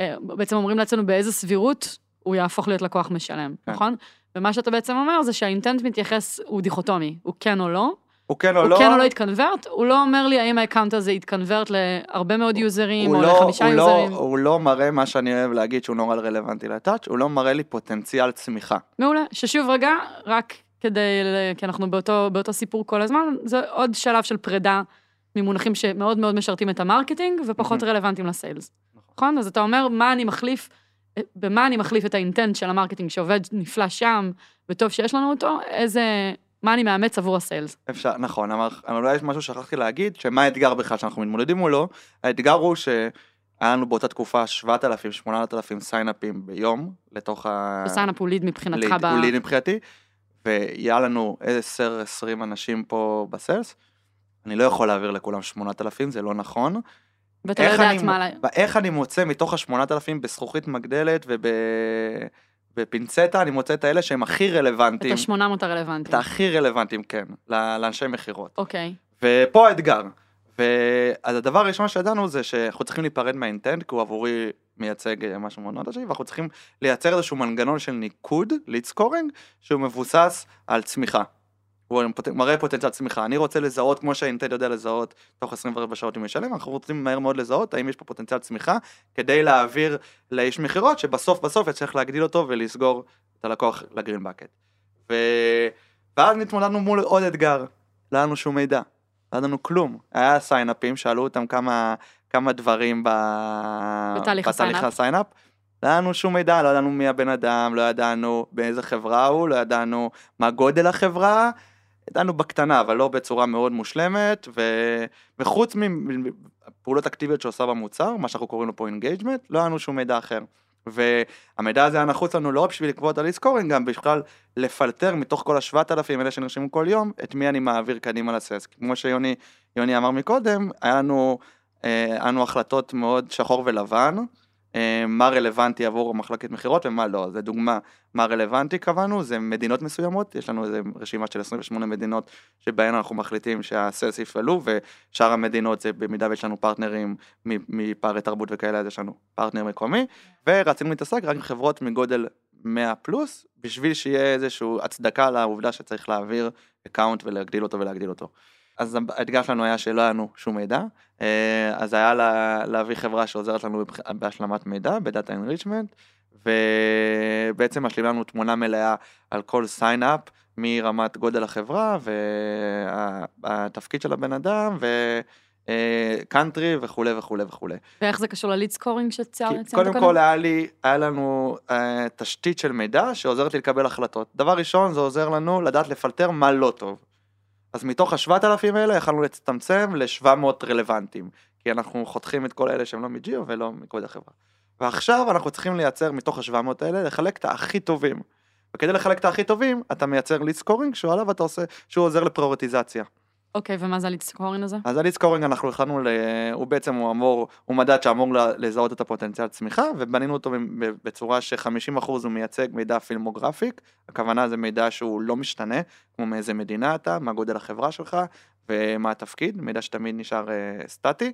אה, בעצם אומרים לעצמנו באיזה סבירות הוא יהפוך להיות לקוח משלם,
כן.
נכון? ומה שאתה בעצם אומר זה שה intent מתייחס, הוא דיכוטומי, הוא כן או לא,
הוא כן או
הוא
לא,
כן או לא יתקנברט, הוא לא אומר לי האם ה account הזה יתקנברט להרבה מאוד יוזרים,
הוא
או
לא-
לחמישה
הוא לא-
יוזרים.
הוא לא מראה מה שאני אוהב להגיד שהוא נורא רלוונטי ל touch, הוא לא מראה לי פוטנציאל צמיחה.
מעולה. ששוב רגע, רק כדי, כי אנחנו באותו, באותו סיפור כל הזמן, זה עוד שלב של פרידה ממונחים שמאוד מאוד משרתים את ה marketing ופחות
מהמם.
רלוונטיים ל sales. נכון? אז אתה אומר, מה אני מחליף, במה אני מחליף את ה intent של ה marketing שעובד נפלא שם, וטוב שיש לנו אותו, איזה, מה אני מאמץ עבור ה sales.
אפשר, נכון, אמר, אבל אולי יש משהו ששכחתי להגיד, שמה האתגר בכלל שאנחנו מתמודדים מולו, האתגר הוא שהיה לנו באותה תקופה 7,000-8,000 סיינאפים ביום, לתוך ה...
ש sign-up הוא ליד מבחינתך ב...
הוא ליד מבחינתי, ויהיה לנו 10-20 אנשים פה בסיילס, אני לא יכול להעביר לכולם 8,000, זה לא נכון.
ואתה לא יודעת מה...
מ-
לה-
איך אני מוצא מתוך ה-8,000 בזכוכית מגדלת ובפינצטה, אני מוצא את האלה שהם הכי
את
רלוונטיים,
ה-800
את
הרלוונטיים.
הכי רלוונטיים, כן, לאנשי מכירות.
אוקיי.
ופה האתגר. ואז הדבר הראשון שידענו זה שאנחנו צריכים להיפרד מהאינטנט, כי הוא עבורי מייצג אה, משהו מאוד מאוד עשי, ואנחנו צריכים לייצר איזשהו מנגנון של ניקוד, lead scoring, שהוא מבוסס על צמיחה. הוא מראה פוטנציאל צמיחה. אני רוצה לזהות, כמו שה intent יודע לזהות, תוך 24 שעות אם ישלם, אנחנו רוצים מהר מאוד לזהות האם יש פה פוטנציאל צמיחה, כדי להעביר לאיש מכירות, שבסוף בסוף יצטרך להגדיל אותו ולסגור את הלקוח ל green bucket. ו... ואז נתמודדנו מול עוד אתגר, לא היה לנו שום מידע, לא היה לנו כלום. היה סיינאפים, שאלו אותם כמה, כמה דברים ב...
בתהליך ה
sign-up. ה sign-up. לא היה לנו שום מידע, לא ידענו מי הבן אדם, לא ידענו באיזה חברה הוא, לא ידענו מה גודל החברה, ידענו בקטנה, אבל לא בצורה מאוד מושלמת, ו... וחוץ מפעולות אקטיביות שעושה במוצר, מה שאנחנו קוראים לו פה engagement, לא היה לנו שום מידע אחר. והמידע הזה היה נחוץ לנו לא רק בשביל לקבוע את ה lead scoring, גם בכלל לפלטר מתוך כל השבעת אלפים האלה שנרשמו כל יום, את מי אני מעביר קדימה לסס. כמו שיוני יוני אמר מקודם, היה לנו, אה, היה לנו החלטות מאוד שחור ולבן, מה רלוונטי עבור מחלקת מכירות ומה לא. זה דוגמה, מה רלוונטי קבענו, זה מדינות מסוימות, יש לנו איזה רשימה של 28 מדינות שבהן אנחנו מחליטים שהסלס יפעלו, ושאר המדינות זה במידה ויש לנו פרטנרים מפערי תרבות וכאלה, אז יש לנו פרטנר מקומי, ורצינו להתעסק רק עם חברות מגודל 100 פלוס, בשביל שיהיה איזושהי הצדקה לעובדה שצריך להעביר account ולהגדיל אותו ולהגדיל אותו. אז האתגר שלנו היה שלא היה לנו שום מידע, אה, אז היה לה, להביא חברה שעוזרת לנו בהשלמת מידע, ב data enrichment, ובעצם משלימה לנו תמונה מלאה על כל sign-up, מרמת גודל החברה והתפקיד של הבן אדם וקאנטרי וכולי וכולי וכולי.
ואיך זה קשור ל lead scoring שציינת
כי קודם כל היה לי, היה לנו אה, תשתית של מידע שעוזרת לי לקבל החלטות. דבר ראשון, זה עוזר לנו לדעת לפלטר מה לא טוב. אז מתוך השבעת אלפים האלה יכלנו להצטמצם ל-700 רלוונטיים, כי אנחנו חותכים את כל אלה שהם לא מ geo ולא מגודל החברה. ועכשיו אנחנו צריכים לייצר מתוך ה-700 האלה, לחלק את הכי טובים. וכדי לחלק את הכי טובים, אתה מייצר lead scoring, שעליו אתה עושה, שהוא עוזר לפריורטיזציה.
אוקיי, ומה זה ה lead scoring הזה?
אז ה lead scoring אנחנו החלטנו, ל... הוא בעצם הוא אמור, הוא מדד שאמור לזהות את הפוטנציאל צמיחה, ובנינו אותו בצורה ש-50% הוא מייצג מידע firmographic, הכוונה זה מידע שהוא לא משתנה, כמו מאיזה מדינה אתה, מה גודל החברה שלך, ומה התפקיד, מידע שתמיד נשאר אה, סטטי,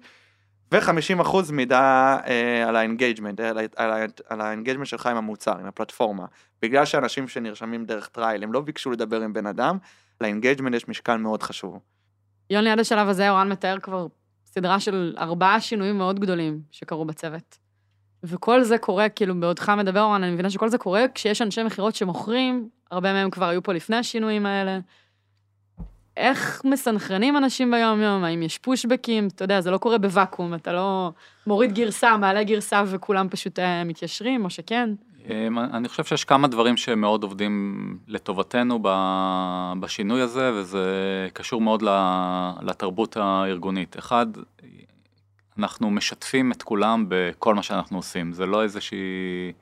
ו-50% מידע אה, על ה engagement, על ה engagement שלך עם המוצר, עם הפלטפורמה. בגלל שאנשים שנרשמים דרך trial, הם לא ביקשו לדבר עם בן אדם, ל engagement יש משקל מאוד חשוב.
יוני, עד השלב הזה אורן מתאר כבר סדרה של ארבעה שינויים מאוד גדולים שקרו בצוות. וכל זה קורה, כאילו, בעודך מדבר, אורן, אני מבינה שכל זה קורה כשיש אנשי מכירות שמוכרים, הרבה מהם כבר היו פה לפני השינויים האלה. איך מסנכרנים אנשים ביום-יום? האם יש פושבקים? אתה יודע, זה לא קורה בוואקום, אתה לא מוריד גרסה, מעלה גרסה וכולם פשוט אה, מתיישרים, או שכן?
אמ, אני חושב שיש כמה דברים שמאוד עובדים לטובתנו בשינוי הזה, וזה קשור מאוד לתרבות הארגונית. אחד, אנחנו משתפים את כולם בכל מה שאנחנו עושים, זה לא איזושהי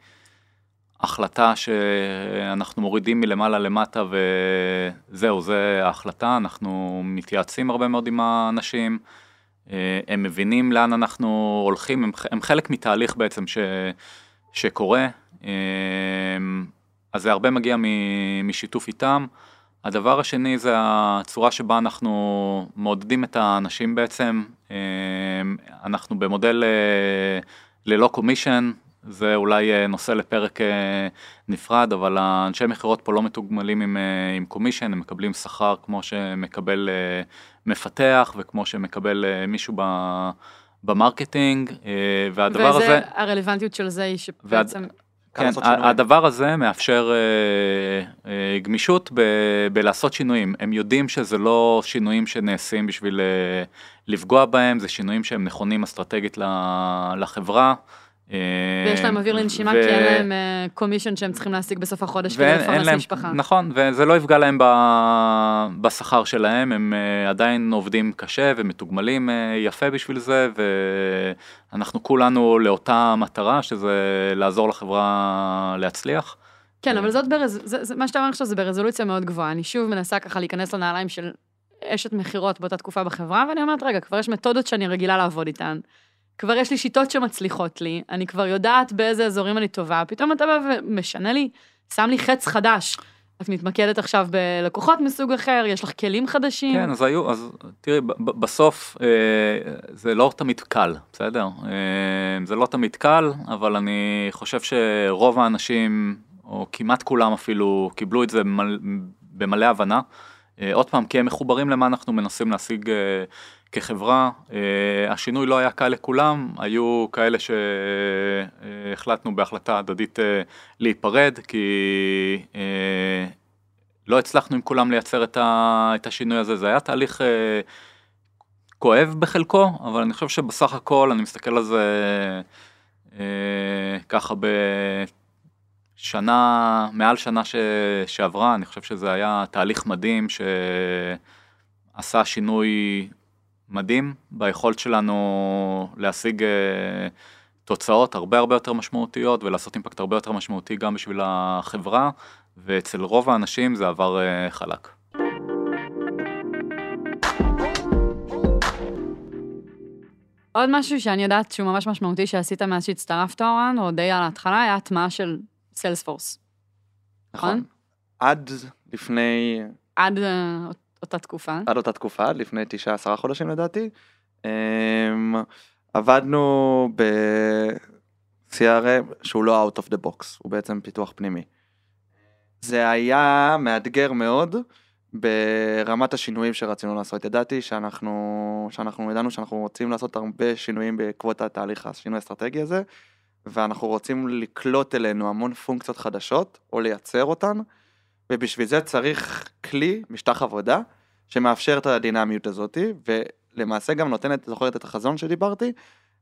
החלטה שאנחנו מורידים מלמעלה למטה וזהו, זה ההחלטה, אנחנו מתייעצים הרבה מאוד עם האנשים, אה, הם מבינים לאן אנחנו הולכים, הם, חלק מתהליך בעצם ש, שקורה, אז זה הרבה מגיע משיתוף איתם. הדבר השני זה הצורה שבה אנחנו מעודדים את האנשים בעצם. אה, אנחנו במודל אה, ללא commission, זה אולי אה, נושא לפרק נפרד, אבל האנשי מכירות פה לא מתוגמלים עם, עם commission, הם מקבלים שכר כמו שמקבל מפתח וכמו שמקבל מישהו ב... ב marketing, והדבר
וזה,
הזה...
הרלוונטיות של זה היא שבעצם...
כן, הדבר הזה מאפשר אה, אה, גמישות ב, בלעשות שינויים. הם יודעים שזה לא שינויים שנעשים בשביל אה, לפגוע בהם, זה שינויים שהם נכונים אסטרטגית לחברה.
אה, ויש להם אוויר לנשימה ו... כי אין להם קומישן אה, שהם צריכים להשיג בסוף החודש כדי לפרנס משפחה.
נכון, וזה לא יפגע להם ב... בשכר שלהם, הם אה, עדיין עובדים קשה ומתוגמלים יפה בשביל זה, ואנחנו כולנו לאותה מטרה, שזה לעזור לחברה להצליח.
כן, אבל זאת ברז... זה, זה, מה שאתה אומר עכשיו זה ברזולוציה מאוד גבוהה. אני שוב מנסה ככה להיכנס לנעליים של אשת מכירות באותה תקופה בחברה, ואני אומרת, רגע, כבר יש מתודות שאני רגילה לעבוד איתן. כבר יש לי שיטות שמצליחות לי, אני כבר יודעת באיזה אזורים אני טובה, פתאום אתה בא ומשנה לי, שם לי חץ חדש. את מתמקדת עכשיו בלקוחות מסוג אחר, יש לך כלים חדשים.
כן, אז היו, אז תראי, בסוף אה, זה לא תמיד קל, בסדר? אה, זה לא תמיד קל, אבל אני חושב שרוב האנשים, או כמעט כולם אפילו, קיבלו את זה במלא, במלא הבנה. אה, עוד פעם, כי הם מחוברים למה אנחנו מנסים להשיג אה, כחברה, אה, השינוי לא היה קל לכולם, היו כאלה שהחלטנו בהחלטה הדדית אה, להיפרד, כי אה, לא הצלחנו עם כולם לייצר את השינוי הזה, זה היה תהליך כואב בחלקו, אבל אני חושב שבסך הכל אני מסתכל על זה ככה בשנה, מעל שנה ש, שעברה, אני חושב שזה היה תהליך מדהים שעשה שינוי מדהים ביכולת שלנו להשיג אה, תוצאות הרבה הרבה יותר משמעותיות ולעשות אימפקט הרבה יותר משמעותי גם בשביל החברה, ואצל רוב האנשים זה עבר אה, חלק.
עוד משהו שאני יודעת שהוא ממש משמעותי שעשית מאז שהצטרפת, אורן, או די על ההתחלה, היה הטמעה של סיילספורס.
נכון. נכון? עד לפני...
עד אה, אותה תקופה.
עד אותה תקופה, עד לפני תשעה עשרה חודשים לדעתי. אמ, עבדנו ב-CRM שהוא לא out of the box, הוא בעצם פיתוח פנימי. זה היה מאתגר מאוד ברמת השינויים שרצינו לעשות. ידעתי שאנחנו, שאנחנו ידענו שאנחנו רוצים לעשות הרבה שינויים בעקבות התהליך השינוי האסטרטגי הזה, ואנחנו רוצים לקלוט אלינו המון פונקציות חדשות, או לייצר אותן. ובשביל זה צריך כלי, משטח עבודה, שמאפשר את הדינמיות הזאת, ולמעשה גם נותנת, זוכרת את החזון שדיברתי?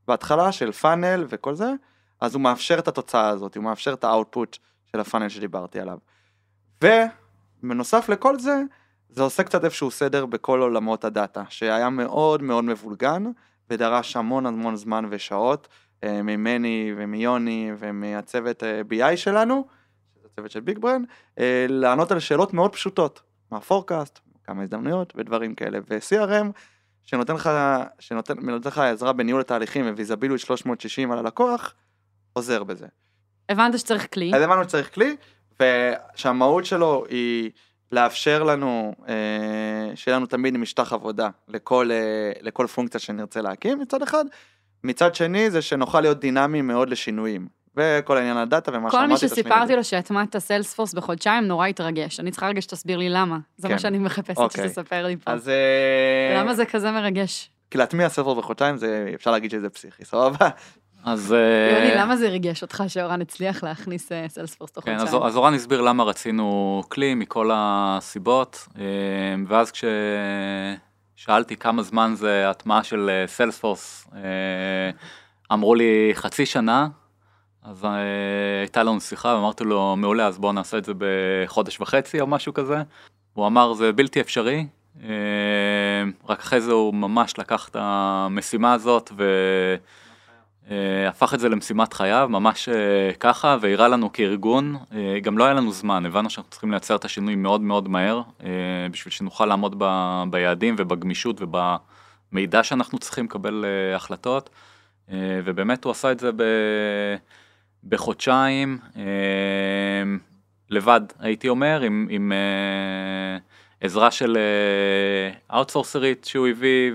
בהתחלה של פאנל וכל זה, אז הוא מאפשר את התוצאה הזאת, הוא מאפשר את האאוטפוט של הפאנל שדיברתי עליו. ובנוסף לכל זה, זה עושה קצת איזשהו סדר בכל עולמות הדאטה, שהיה מאוד מאוד מבולגן, ודרש המון המון זמן ושעות אה, ממני ומיוני ומהצוות אה, BI שלנו, הצוות של ביג ברן, אה, לענות על שאלות מאוד פשוטות, מה פורקאסט, כמה הזדמנויות ודברים כאלה, ו-CRM שנותן לך, שנותן, נותן לך עזרה בניהול התהליכים וויזביליות 360 על הלקוח, עוזר בזה.
הבנת שצריך כלי.
אז הבנו שצריך כלי, ושהמהות שלו היא לאפשר לנו, אה, שיהיה לנו תמיד משטח עבודה לכל, אה, לכל פונקציה שנרצה להקים מצד אחד, מצד שני זה שנוכל להיות דינמיים מאוד לשינויים. וכל העניין הדאטה ומה
שאמרתי, כל מי שסיפרתי לו שהטמעת Salesforce בחודשיים נורא התרגש. אני צריכה רגע שתסביר לי למה. זה כן. מה שאני מחפשת אוקיי. שתספר לי פה. אז... אה, למה זה כזה מרגש?
כי להטמיע Salesforce בחודשיים זה, אפשר להגיד שזה פסיכי, סבבה?
אז...
יוני, למה זה ריגש אותך שאורן הצליח להכניס Salesforce תוך חודשיים?
כן, אז אורן הסביר למה רצינו כלי מכל הסיבות, אה, ואז כששאלתי כמה זמן זה הטמעה של סיילספורס, אמרו לי חצי שנה, אז uh, הייתה לנו שיחה ואמרתי לו מעולה אז בוא נעשה את זה בחודש וחצי או משהו כזה. הוא אמר זה בלתי אפשרי, uh, רק אחרי זה הוא ממש לקח את המשימה הזאת והפך uh, את זה למשימת חייו, ממש ככה, והראה לנו כארגון, גם לא היה לנו זמן, הבנו שאנחנו צריכים לייצר את השינוי מאוד מאוד מהר, בשביל שנוכל לעמוד ב, ביעדים ובגמישות ובמידע שאנחנו צריכים לקבל החלטות, ובאמת הוא עשה את זה ב... בחודשיים, אה, לבד, הייתי אומר, עם, עם אה, עזרה של אה, אאוטסורסרית שהוא הביא,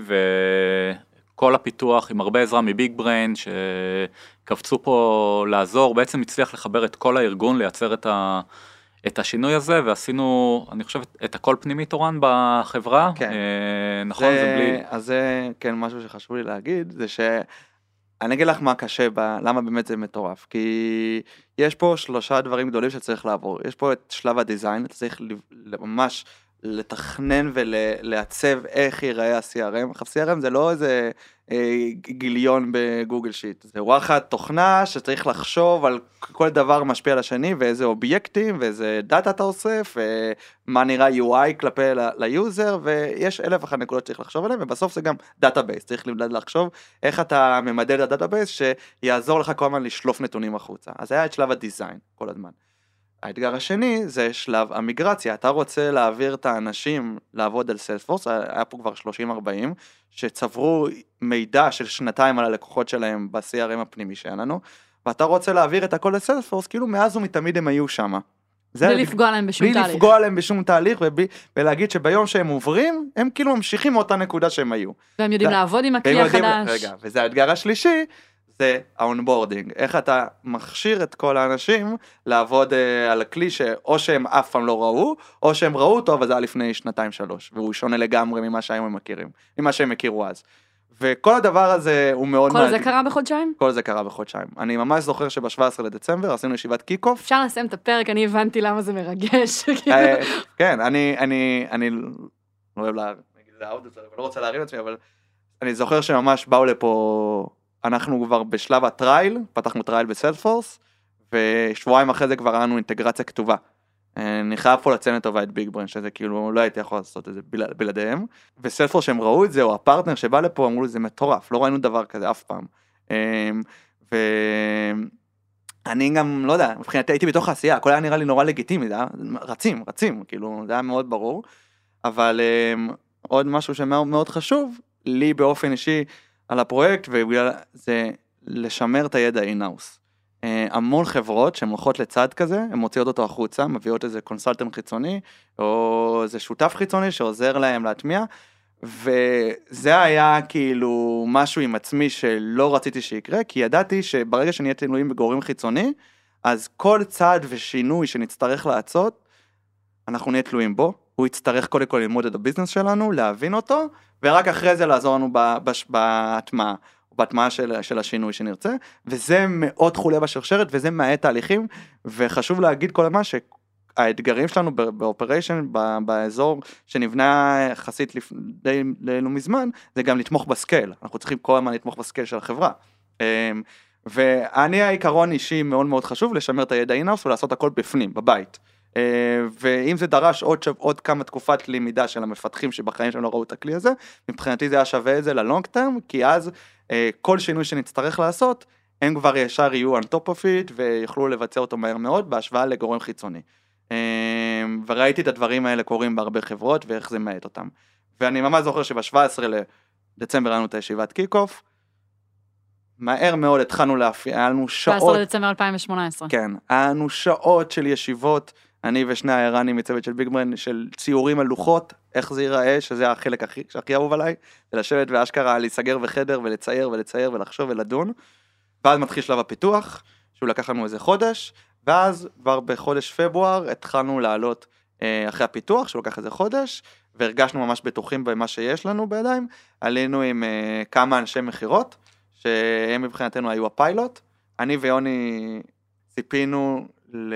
וכל הפיתוח עם הרבה עזרה מביג בריין, שקפצו פה לעזור, בעצם הצליח לחבר את כל הארגון, לייצר את ה... את השינוי הזה ועשינו אני חושב את הכל פנימית אורן בחברה
כן.
אה, נכון זה, זה בלי
אז זה כן משהו שחשוב לי להגיד זה שאני אגיד לך מה קשה ב... למה באמת זה מטורף כי יש פה שלושה דברים גדולים שצריך לעבור יש פה את שלב הדיזיין אתה צריך ממש לתכנן ולעצב איך ייראה ה-CRM. עכשיו CRM זה לא איזה גיליון בגוגל שיט, זה וואחד תוכנה שצריך לחשוב על כל דבר משפיע על השני ואיזה אובייקטים ואיזה דאטה אתה אוסף ומה נראה UI כלפי ל user ויש אלף אחת נקודות שצריך לחשוב עליהן ובסוף זה גם database, צריך לחשוב איך אתה ממדד ה database שיעזור לך כל הזמן לשלוף נתונים החוצה. אז היה את שלב ה design כל הזמן. האתגר השני זה שלב המיגרציה, אתה רוצה להעביר את האנשים לעבוד על Salesforce, היה פה כבר 30-40, שצברו מידע של שנתיים על הלקוחות שלהם ב-CRM הפנימי שהיה לנו, ואתה רוצה להעביר את הכל ל Salesforce, כאילו מאז ומתמיד הם היו שם.
בלי לפגוע להם בשום
בלי
תהליך.
בלי לפגוע להם בשום תהליך ובלי, ולהגיד שביום שהם עוברים, הם כאילו ממשיכים מאותה נקודה שהם היו.
והם יודעים לעבוד עם הכלי החדש.
רגע, וזה האתגר השלישי, זה ה onboarding, איך אתה מכשיר את כל האנשים לעבוד אה, על הכלי שאו שהם אף פעם לא ראו, או שהם ראו אותו אבל זה היה לפני שנתיים שלוש, והוא שונה לגמרי ממה שהיום הם מכירים, ממה שהם הכירו אז. וכל הדבר הזה הוא מאוד...
כל זה קרה בחודשיים?
כל זה קרה בחודשיים. אני ממש זוכר שב-17 לדצמבר עשינו ישיבת kick-off.
אפשר לסיים את הפרק, אני הבנתי למה זה מרגש. *laughs*
אה, כן, אני, אני, אני לא אוהב להגיד את לא רוצה להרים את עצמי, אבל אני זוכר שממש באו לפה אנחנו כבר בשלב ה trial, פתחנו trial ב Salesforce, ושבועיים אחרי זה כבר היה אינטגרציה כתובה. אני חייב פה לציין לטובה את BigBrain, שזה כאילו לא הייתי יכול לעשות את זה בלע, בלעדיהם. ו Salesforce שהם ראו את זה, או הפרטנר שבא לפה, אמרו לי זה מטורף, לא ראינו דבר כזה אף פעם. אמ, ואני גם, לא יודע, מבחינתי הייתי בתוך העשייה, הכל היה נראה לי נורא לגיטימי, זה היה רצים, רצים, כאילו, זה היה מאוד ברור. אבל אמ, עוד משהו שמאוד חשוב, לי באופן אישי, על הפרויקט ובגלל זה לשמר את הידע אינאוס. Uh, המון חברות שהן הולכות לצד כזה, הן מוציאות אותו החוצה, מביאות איזה קונסלטנט חיצוני, או איזה שותף חיצוני שעוזר להם להטמיע, וזה היה כאילו משהו עם עצמי שלא רציתי שיקרה, כי ידעתי שברגע שנהיה תלויים בגורם חיצוני, אז כל צעד ושינוי שנצטרך לעשות, אנחנו נהיה תלויים בו, הוא יצטרך קודם כל ללמוד את הביזנס שלנו, להבין אותו, ורק אחרי זה לעזור לנו בהטמעה. בהטמעה של, של השינוי שנרצה, וזה מאוד חוליה בשרשרת וזה מאט תהליכים, וחשוב להגיד כל הזמן שהאתגרים שלנו באופריישן, באזור שנבנה יחסית די לא מזמן, זה גם לתמוך ב scale, אנחנו צריכים כל הזמן לתמוך ב scale של החברה. אמ, ואני עקרונית אישי מאוד מאוד חשוב לשמר את הידע in-house ולעשות הכל בפנים, בבית. אה, ואם זה דרש עוד, שו, עוד כמה תקופת למידה של המפתחים שבחיים שלהם לא ראו את הכלי הזה, מבחינתי זה היה שווה את זה ל long term, כי אז אה, כל שינוי שנצטרך לעשות, הם כבר ישר יהיו on top of it ויוכלו לבצע אותו מהר מאוד בהשוואה לגורם חיצוני. אה, וראיתי את הדברים האלה קורים בהרבה חברות ואיך זה מאט אותם. ואני ממש זוכר שב-17 לדצמבר היה לנו את הישיבת קיק אוף, מהר מאוד התחלנו להפעיל, היה לנו שעות...
17 לדצמבר 2018.
כן, היה לנו שעות של ישיבות אני ושני הערנים מצוות של ביגברן של ציורים על לוחות, איך זה ייראה, שזה החלק הכי, הכי אהוב עליי, זה לשבת ואשכרה להיסגר בחדר ולצייר ולצייר ולחשוב ולדון. ואז מתחיל שלב הפיתוח, שהוא לקח לנו איזה חודש, ואז כבר בחודש פברואר התחלנו לעלות אה, אחרי הפיתוח, שהוא לקח איזה חודש, והרגשנו ממש בטוחים במה שיש לנו בידיים, עלינו עם אה, כמה אנשי מכירות, שהם מבחינתנו היו הפיילוט. אני ויוני ציפינו ל...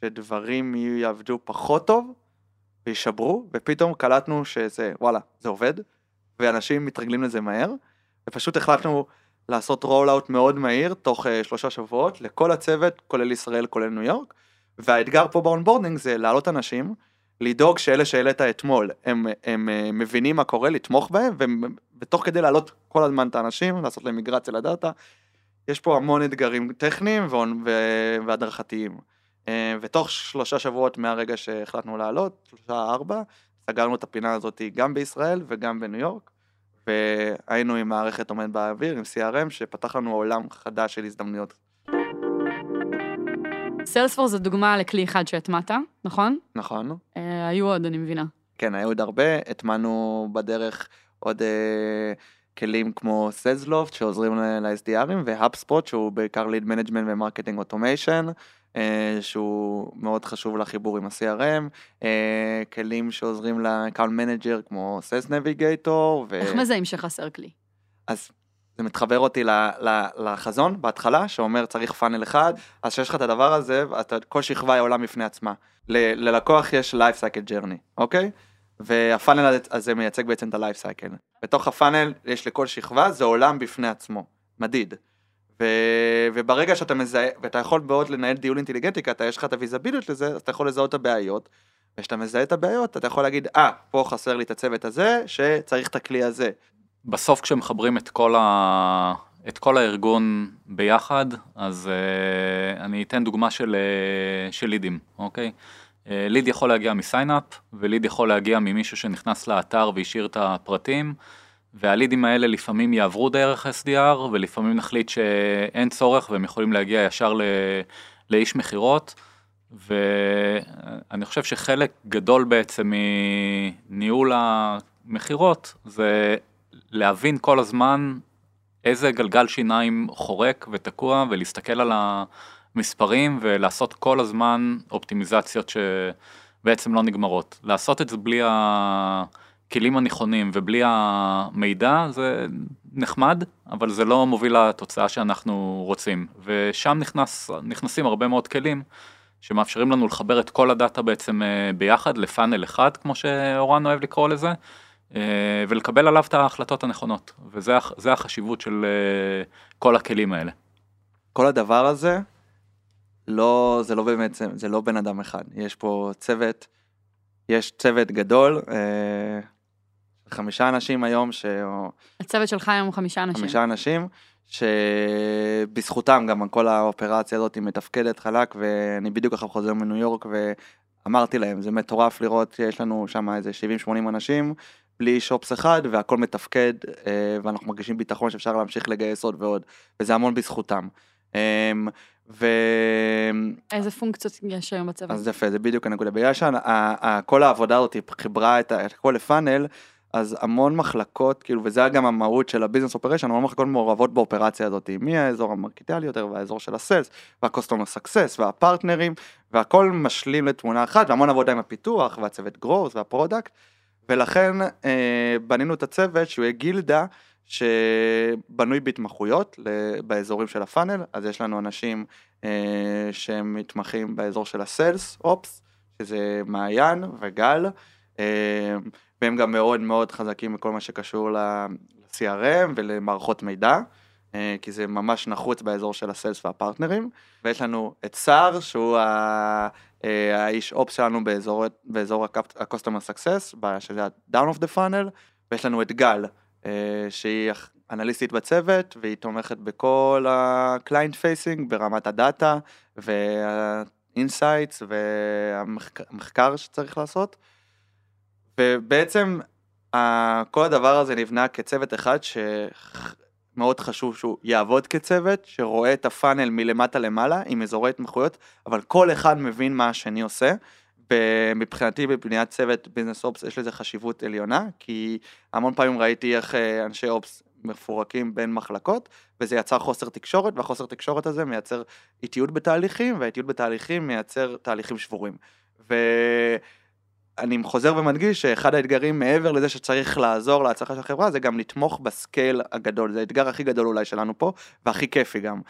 שדברים יעבדו פחות טוב וישברו, ופתאום קלטנו שזה, וואלה, זה עובד, ואנשים מתרגלים לזה מהר, ופשוט החלטנו לעשות roll-out מאוד מהיר, תוך uh, שלושה שבועות, לכל הצוות, כולל ישראל, כולל ניו יורק, והאתגר פה ב onboarding זה להעלות אנשים, לדאוג שאלה שהעלית אתמול, הם, הם, הם אה, מבינים מה קורה, לתמוך בהם, ותוך כדי להעלות כל הזמן את האנשים, לעשות להם מיגרציה ל data. יש פה המון אתגרים טכניים והדרכתיים. אה, ותוך שלושה שבועות מהרגע שהחלטנו לעלות, שלושה ארבע, סגרנו את הפינה הזאת גם בישראל וגם בניו יורק, והיינו עם מערכת עומדת באוויר, עם CRM, שפתח לנו עולם חדש של הזדמנויות.
Salesforce זו דוגמה לכלי אחד שהטמעת, נכון?
נכון.
אה, היו עוד, אני מבינה.
כן, היו עוד הרבה, הטמענו בדרך עוד אה, כלים כמו Salesloft שעוזרים ל-SDR ים, ו HubSpot שהוא בעיקר lead management ו marketing automation, שהוא מאוד חשוב לחיבור עם ה-CRM, אה, כלים שעוזרים ל-account manager כמו סס נביגייטור.
איך מזהים שחסר כלי?
אז זה מתחבר אותי ל, ל, לחזון בהתחלה, שאומר צריך פאנל אחד, אז כשיש לך את הדבר הזה, אתה, כל שכבה היא עולם בפני עצמה. ל, ללקוח יש life cycle journey, אוקיי? והפאנל הזה מייצג בעצם את ה-life cycle. בתוך הפאנל יש לכל שכבה, זה עולם בפני עצמו, מדיד. ו, וברגע שאתה מזהה, ואתה יכול מאוד לנהל דיון אינטליגנטי, כי אתה יש לך את הוויזביליות לזה, אז אתה יכול לזהות את הבעיות. וכשאתה מזהה את הבעיות, אתה יכול להגיד, אה, ah, פה חסר לי את הצוות הזה, שצריך את הכלי הזה.
בסוף כשמחברים את כל, ה... את כל הארגון ביחד, אז uh, אני אתן דוגמה של, uh, של לידים, אוקיי? Uh, ליד יכול להגיע מסיינאפ, וליד יכול להגיע ממישהו שנכנס לאתר והשאיר את הפרטים, והלידים האלה לפעמים יעברו דרך SDR, ולפעמים נחליט שאין צורך והם יכולים להגיע ישר ל... לאיש מכירות. ואני חושב שחלק גדול בעצם מניהול המכירות זה להבין כל הזמן איזה גלגל שיניים חורק ותקוע ולהסתכל על המספרים ולעשות כל הזמן אופטימיזציות שבעצם לא נגמרות. לעשות את זה בלי הכלים הנכונים ובלי המידע זה נחמד, אבל זה לא מוביל לתוצאה שאנחנו רוצים. ושם נכנס, נכנסים הרבה מאוד כלים שמאפשרים לנו לחבר את כל הדאטה בעצם אה, ביחד לפאנל אחד, כמו שאורן אוהב לקרוא לזה. אה, ולקבל עליו את ההחלטות הנכונות, וזה החשיבות של אה, כל הכלים האלה.
כל הדבר הזה, לא, זה לא באמת, זה, לא בן אדם אחד, יש פה צוות, יש צוות גדול, חמישה אנשים היום, ש...
הצוות שלך היום הוא חמישה אנשים.
חמישה אנשים, שבזכותם גם כל האופרציה הזאת מתפקדת חלק, ואני בדיוק עכשיו חוזר מניו יורק, ואמרתי להם, זה מטורף לראות שיש לנו שם איזה 70-80 אנשים, בלי שופס אחד והכל מתפקד אה, ואנחנו מרגישים ביטחון שאפשר להמשיך לגייס עוד ועוד וזה המון בזכותם. אמ, ו...
איזה פונקציות יש היום בצוות?
אז יפה, זה בדיוק הנקודה. בגלל שכל העבודה הזאת חיברה את הכל ל funnel, אז המון מחלקות, כאילו, וזה גם המהות של ה business operation, המון מחלקות מעורבות באופרציה הזאת, מהאזור המרקטינגי יותר, והאזור של הסלס, והקוסטומר סקסס, והפרטנרים, והכל משלים לתמונה אחת, והמון עבודה עם הפיתוח, והצוות growth, וה product. ולכן אה, בנינו את הצוות שהוא יהיה גילדה שבנוי בהתמחויות באזורים של הפאנל, אז יש לנו אנשים אה, שהם מתמחים באזור של הסלס אופס, שזה מעיין וגל, אה, והם גם מאוד מאוד חזקים בכל מה שקשור ל-CRM ולמערכות מידע. אה, כי זה ממש נחוץ באזור של הסלס והפרטנרים, ויש לנו את סער, שהוא אה, האיש אופס שלנו באזור, באזור ה-customer success, שזה ה-down of the funnel, ויש לנו את גל, אה, שהיא אנליסטית בצוות, והיא תומכת בכל ה-client facing ברמת הדאטה, וה-insights והמחקר שצריך לעשות. ובעצם כל הדבר הזה נבנה כצוות אחד ש... מאוד חשוב שהוא יעבוד כצוות, שרואה את הפאנל מלמטה למעלה עם אזורי התמחויות, אבל כל אחד מבין מה השני עושה. מבחינתי בבניית צוות ביזנס אופס יש לזה חשיבות עליונה, כי המון פעמים ראיתי איך אה, אנשי אופס מפורקים בין מחלקות, וזה יצר חוסר תקשורת, והחוסר תקשורת הזה מייצר איטיות בתהליכים, והאיטיות בתהליכים מייצר תהליכים שבורים. ו... אני חוזר ומדגיש שאחד האתגרים מעבר לזה שצריך לעזור להצלחה של החברה זה גם לתמוך בסקייל הגדול, זה האתגר הכי גדול אולי שלנו פה והכי כיפי גם.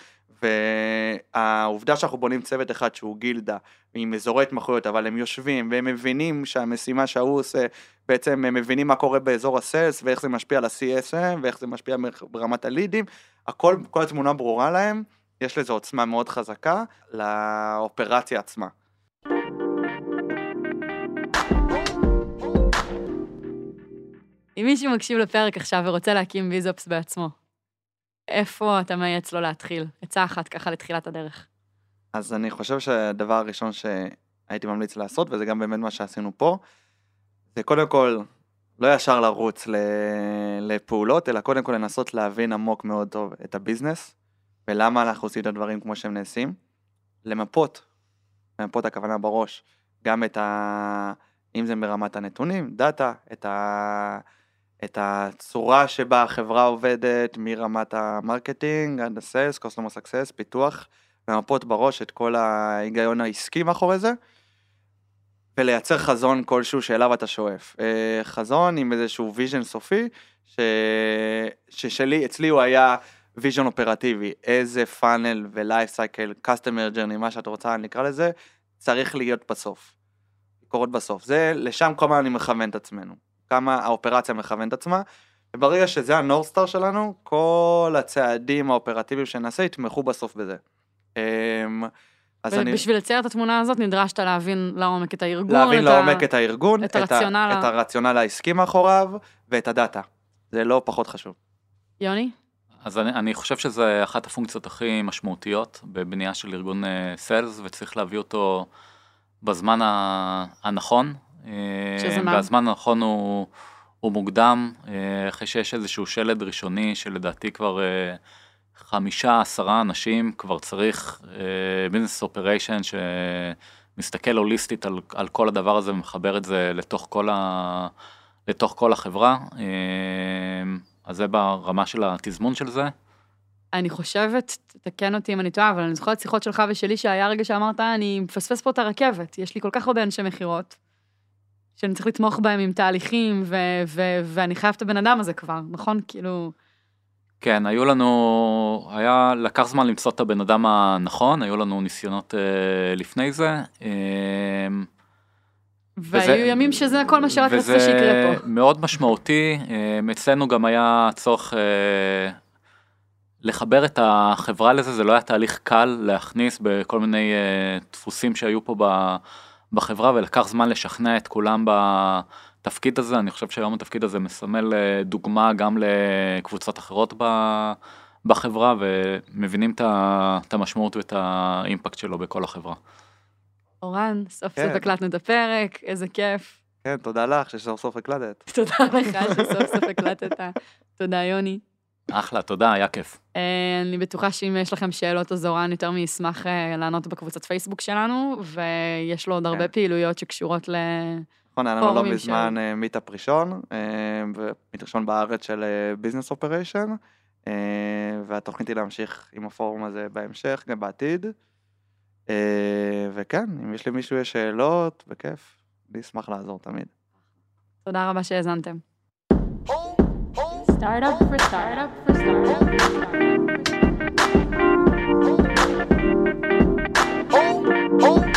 והעובדה שאנחנו בונים צוות אחד שהוא גילדה עם אזורי התמחויות אבל הם יושבים והם מבינים שהמשימה שההוא עושה בעצם הם מבינים מה קורה באזור הסלס ואיך זה משפיע על ה-CSM ואיך זה משפיע ברמת הלידים, הכל, כל התמונה ברורה להם, יש לזה עוצמה מאוד חזקה לאופרציה עצמה.
אם מישהו מקשיב לפרק עכשיו ורוצה להקים ויזופס בעצמו, איפה אתה מייעץ לו להתחיל? עצה אחת ככה לתחילת הדרך.
אז אני חושב שהדבר הראשון שהייתי ממליץ לעשות, וזה גם באמת מה שעשינו פה, זה קודם כל לא ישר לרוץ לפעולות, אלא קודם כל לנסות להבין עמוק מאוד טוב את ה business, ולמה אנחנו עושים את הדברים כמו שהם נעשים, למפות למפות הכוונה בראש, גם את ה... אם זה ברמת הנתונים, data, את, ה... את הצורה שבה החברה עובדת, מרמת ה marketing עד ה sales, customer success, פיתוח, למפות בראש את כל ההיגיון העסקי מאחורי זה, ולייצר חזון כלשהו שאליו אתה שואף. אה, חזון עם איזשהו vision סופי, ש... ששלי, אצלי הוא היה vision אופרטיבי, איזה funnel ו life cycle, customer journey, מה שאת רוצה, אני אקרא לזה, צריך להיות בסוף. קורות בסוף. זה, לשם כל הזמן אני מכוון את עצמנו. כמה האופרציה מכוונת עצמה, וברגע שזה ה north star שלנו, כל הצעדים האופרטיביים שנעשה יתמכו בסוף בזה. אמ, אז אני...
ובשביל לצייר את התמונה הזאת נדרשת להבין לעומק את הארגון.
להבין
את
לעומק
ה...
את הארגון,
את הרציונל ה-
את הרציונל העסקי מאחוריו, ואת הדאטה. זה לא פחות חשוב.
יוני?
אז אני, אני חושב שזה אחת הפונקציות הכי משמעותיות בבנייה של ארגון סיילס, וצריך להביא אותו בזמן הנכון. אה? והזמן הנכון הוא, הוא מוקדם, אה, אחרי שיש איזשהו שלד ראשוני שלדעתי כבר אה, חמישה, עשרה אנשים, כבר צריך ביזנס אופריישן שמסתכל הוליסטית על, על כל הדבר הזה ומחבר את זה לתוך כל, ה, לתוך כל החברה. אה, אז זה ברמה של התזמון של זה.
אני חושבת, תקן אותי אם אני טועה, אבל אני זוכרת שיחות שלך ושלי שהיה רגע שאמרת, אני מפספס פה את הרכבת, יש לי כל כך הרבה אנשי מכירות, שאני צריך לתמוך בהם עם תהליכים, ו- ו- ואני חייב את הבן אדם הזה כבר, נכון? כאילו...
כן, היו לנו, היה, לקח זמן למצוא את הבן אדם הנכון, היו לנו ניסיונות אה, לפני זה. אה,
והיו ימים שזה כל מה שרק רצית שיקרה פה.
וזה מאוד משמעותי, אה, אצלנו גם היה צורך אה, לחבר את החברה לזה, זה לא היה תהליך קל להכניס בכל מיני אה, דפוסים שהיו פה ב- בחברה, ולקח זמן לשכנע את כולם בתפקיד הזה, אני חושב שהיום התפקיד הזה מסמל אה, דוגמה גם לקבוצות אחרות ב- בחברה, ומבינים את המשמעות ואת האימפקט שלו בכל החברה.
אורן, סוף
כן.
סוף הקלטנו את הפרק, איזה כיף.
כן, תודה לך שסוף סוף הקלטת.
תודה לך שסוף סוף הקלטת. תודה, יוני.
אחלה, תודה, היה כיף.
אה, אני בטוחה שאם יש לכם שאלות, אז אורן יותר מישמח אה, לענות בקבוצת פייסבוק שלנו, ויש לו עוד הרבה
כן.
פעילויות שקשורות ל...
נכון, היה לנו לא מזמן meetup ראשון, אה, ו meetup ראשון בארץ של business operation, והתוכנית היא להמשיך עם הפורום הזה בהמשך, גם בעתיד. אה, וכן, אם יש למישהו יש שאלות, בכיף, אני אשמח לעזור תמיד.
תודה רבה שהאזנתם. startup for startup for startup. For. Oh, oh.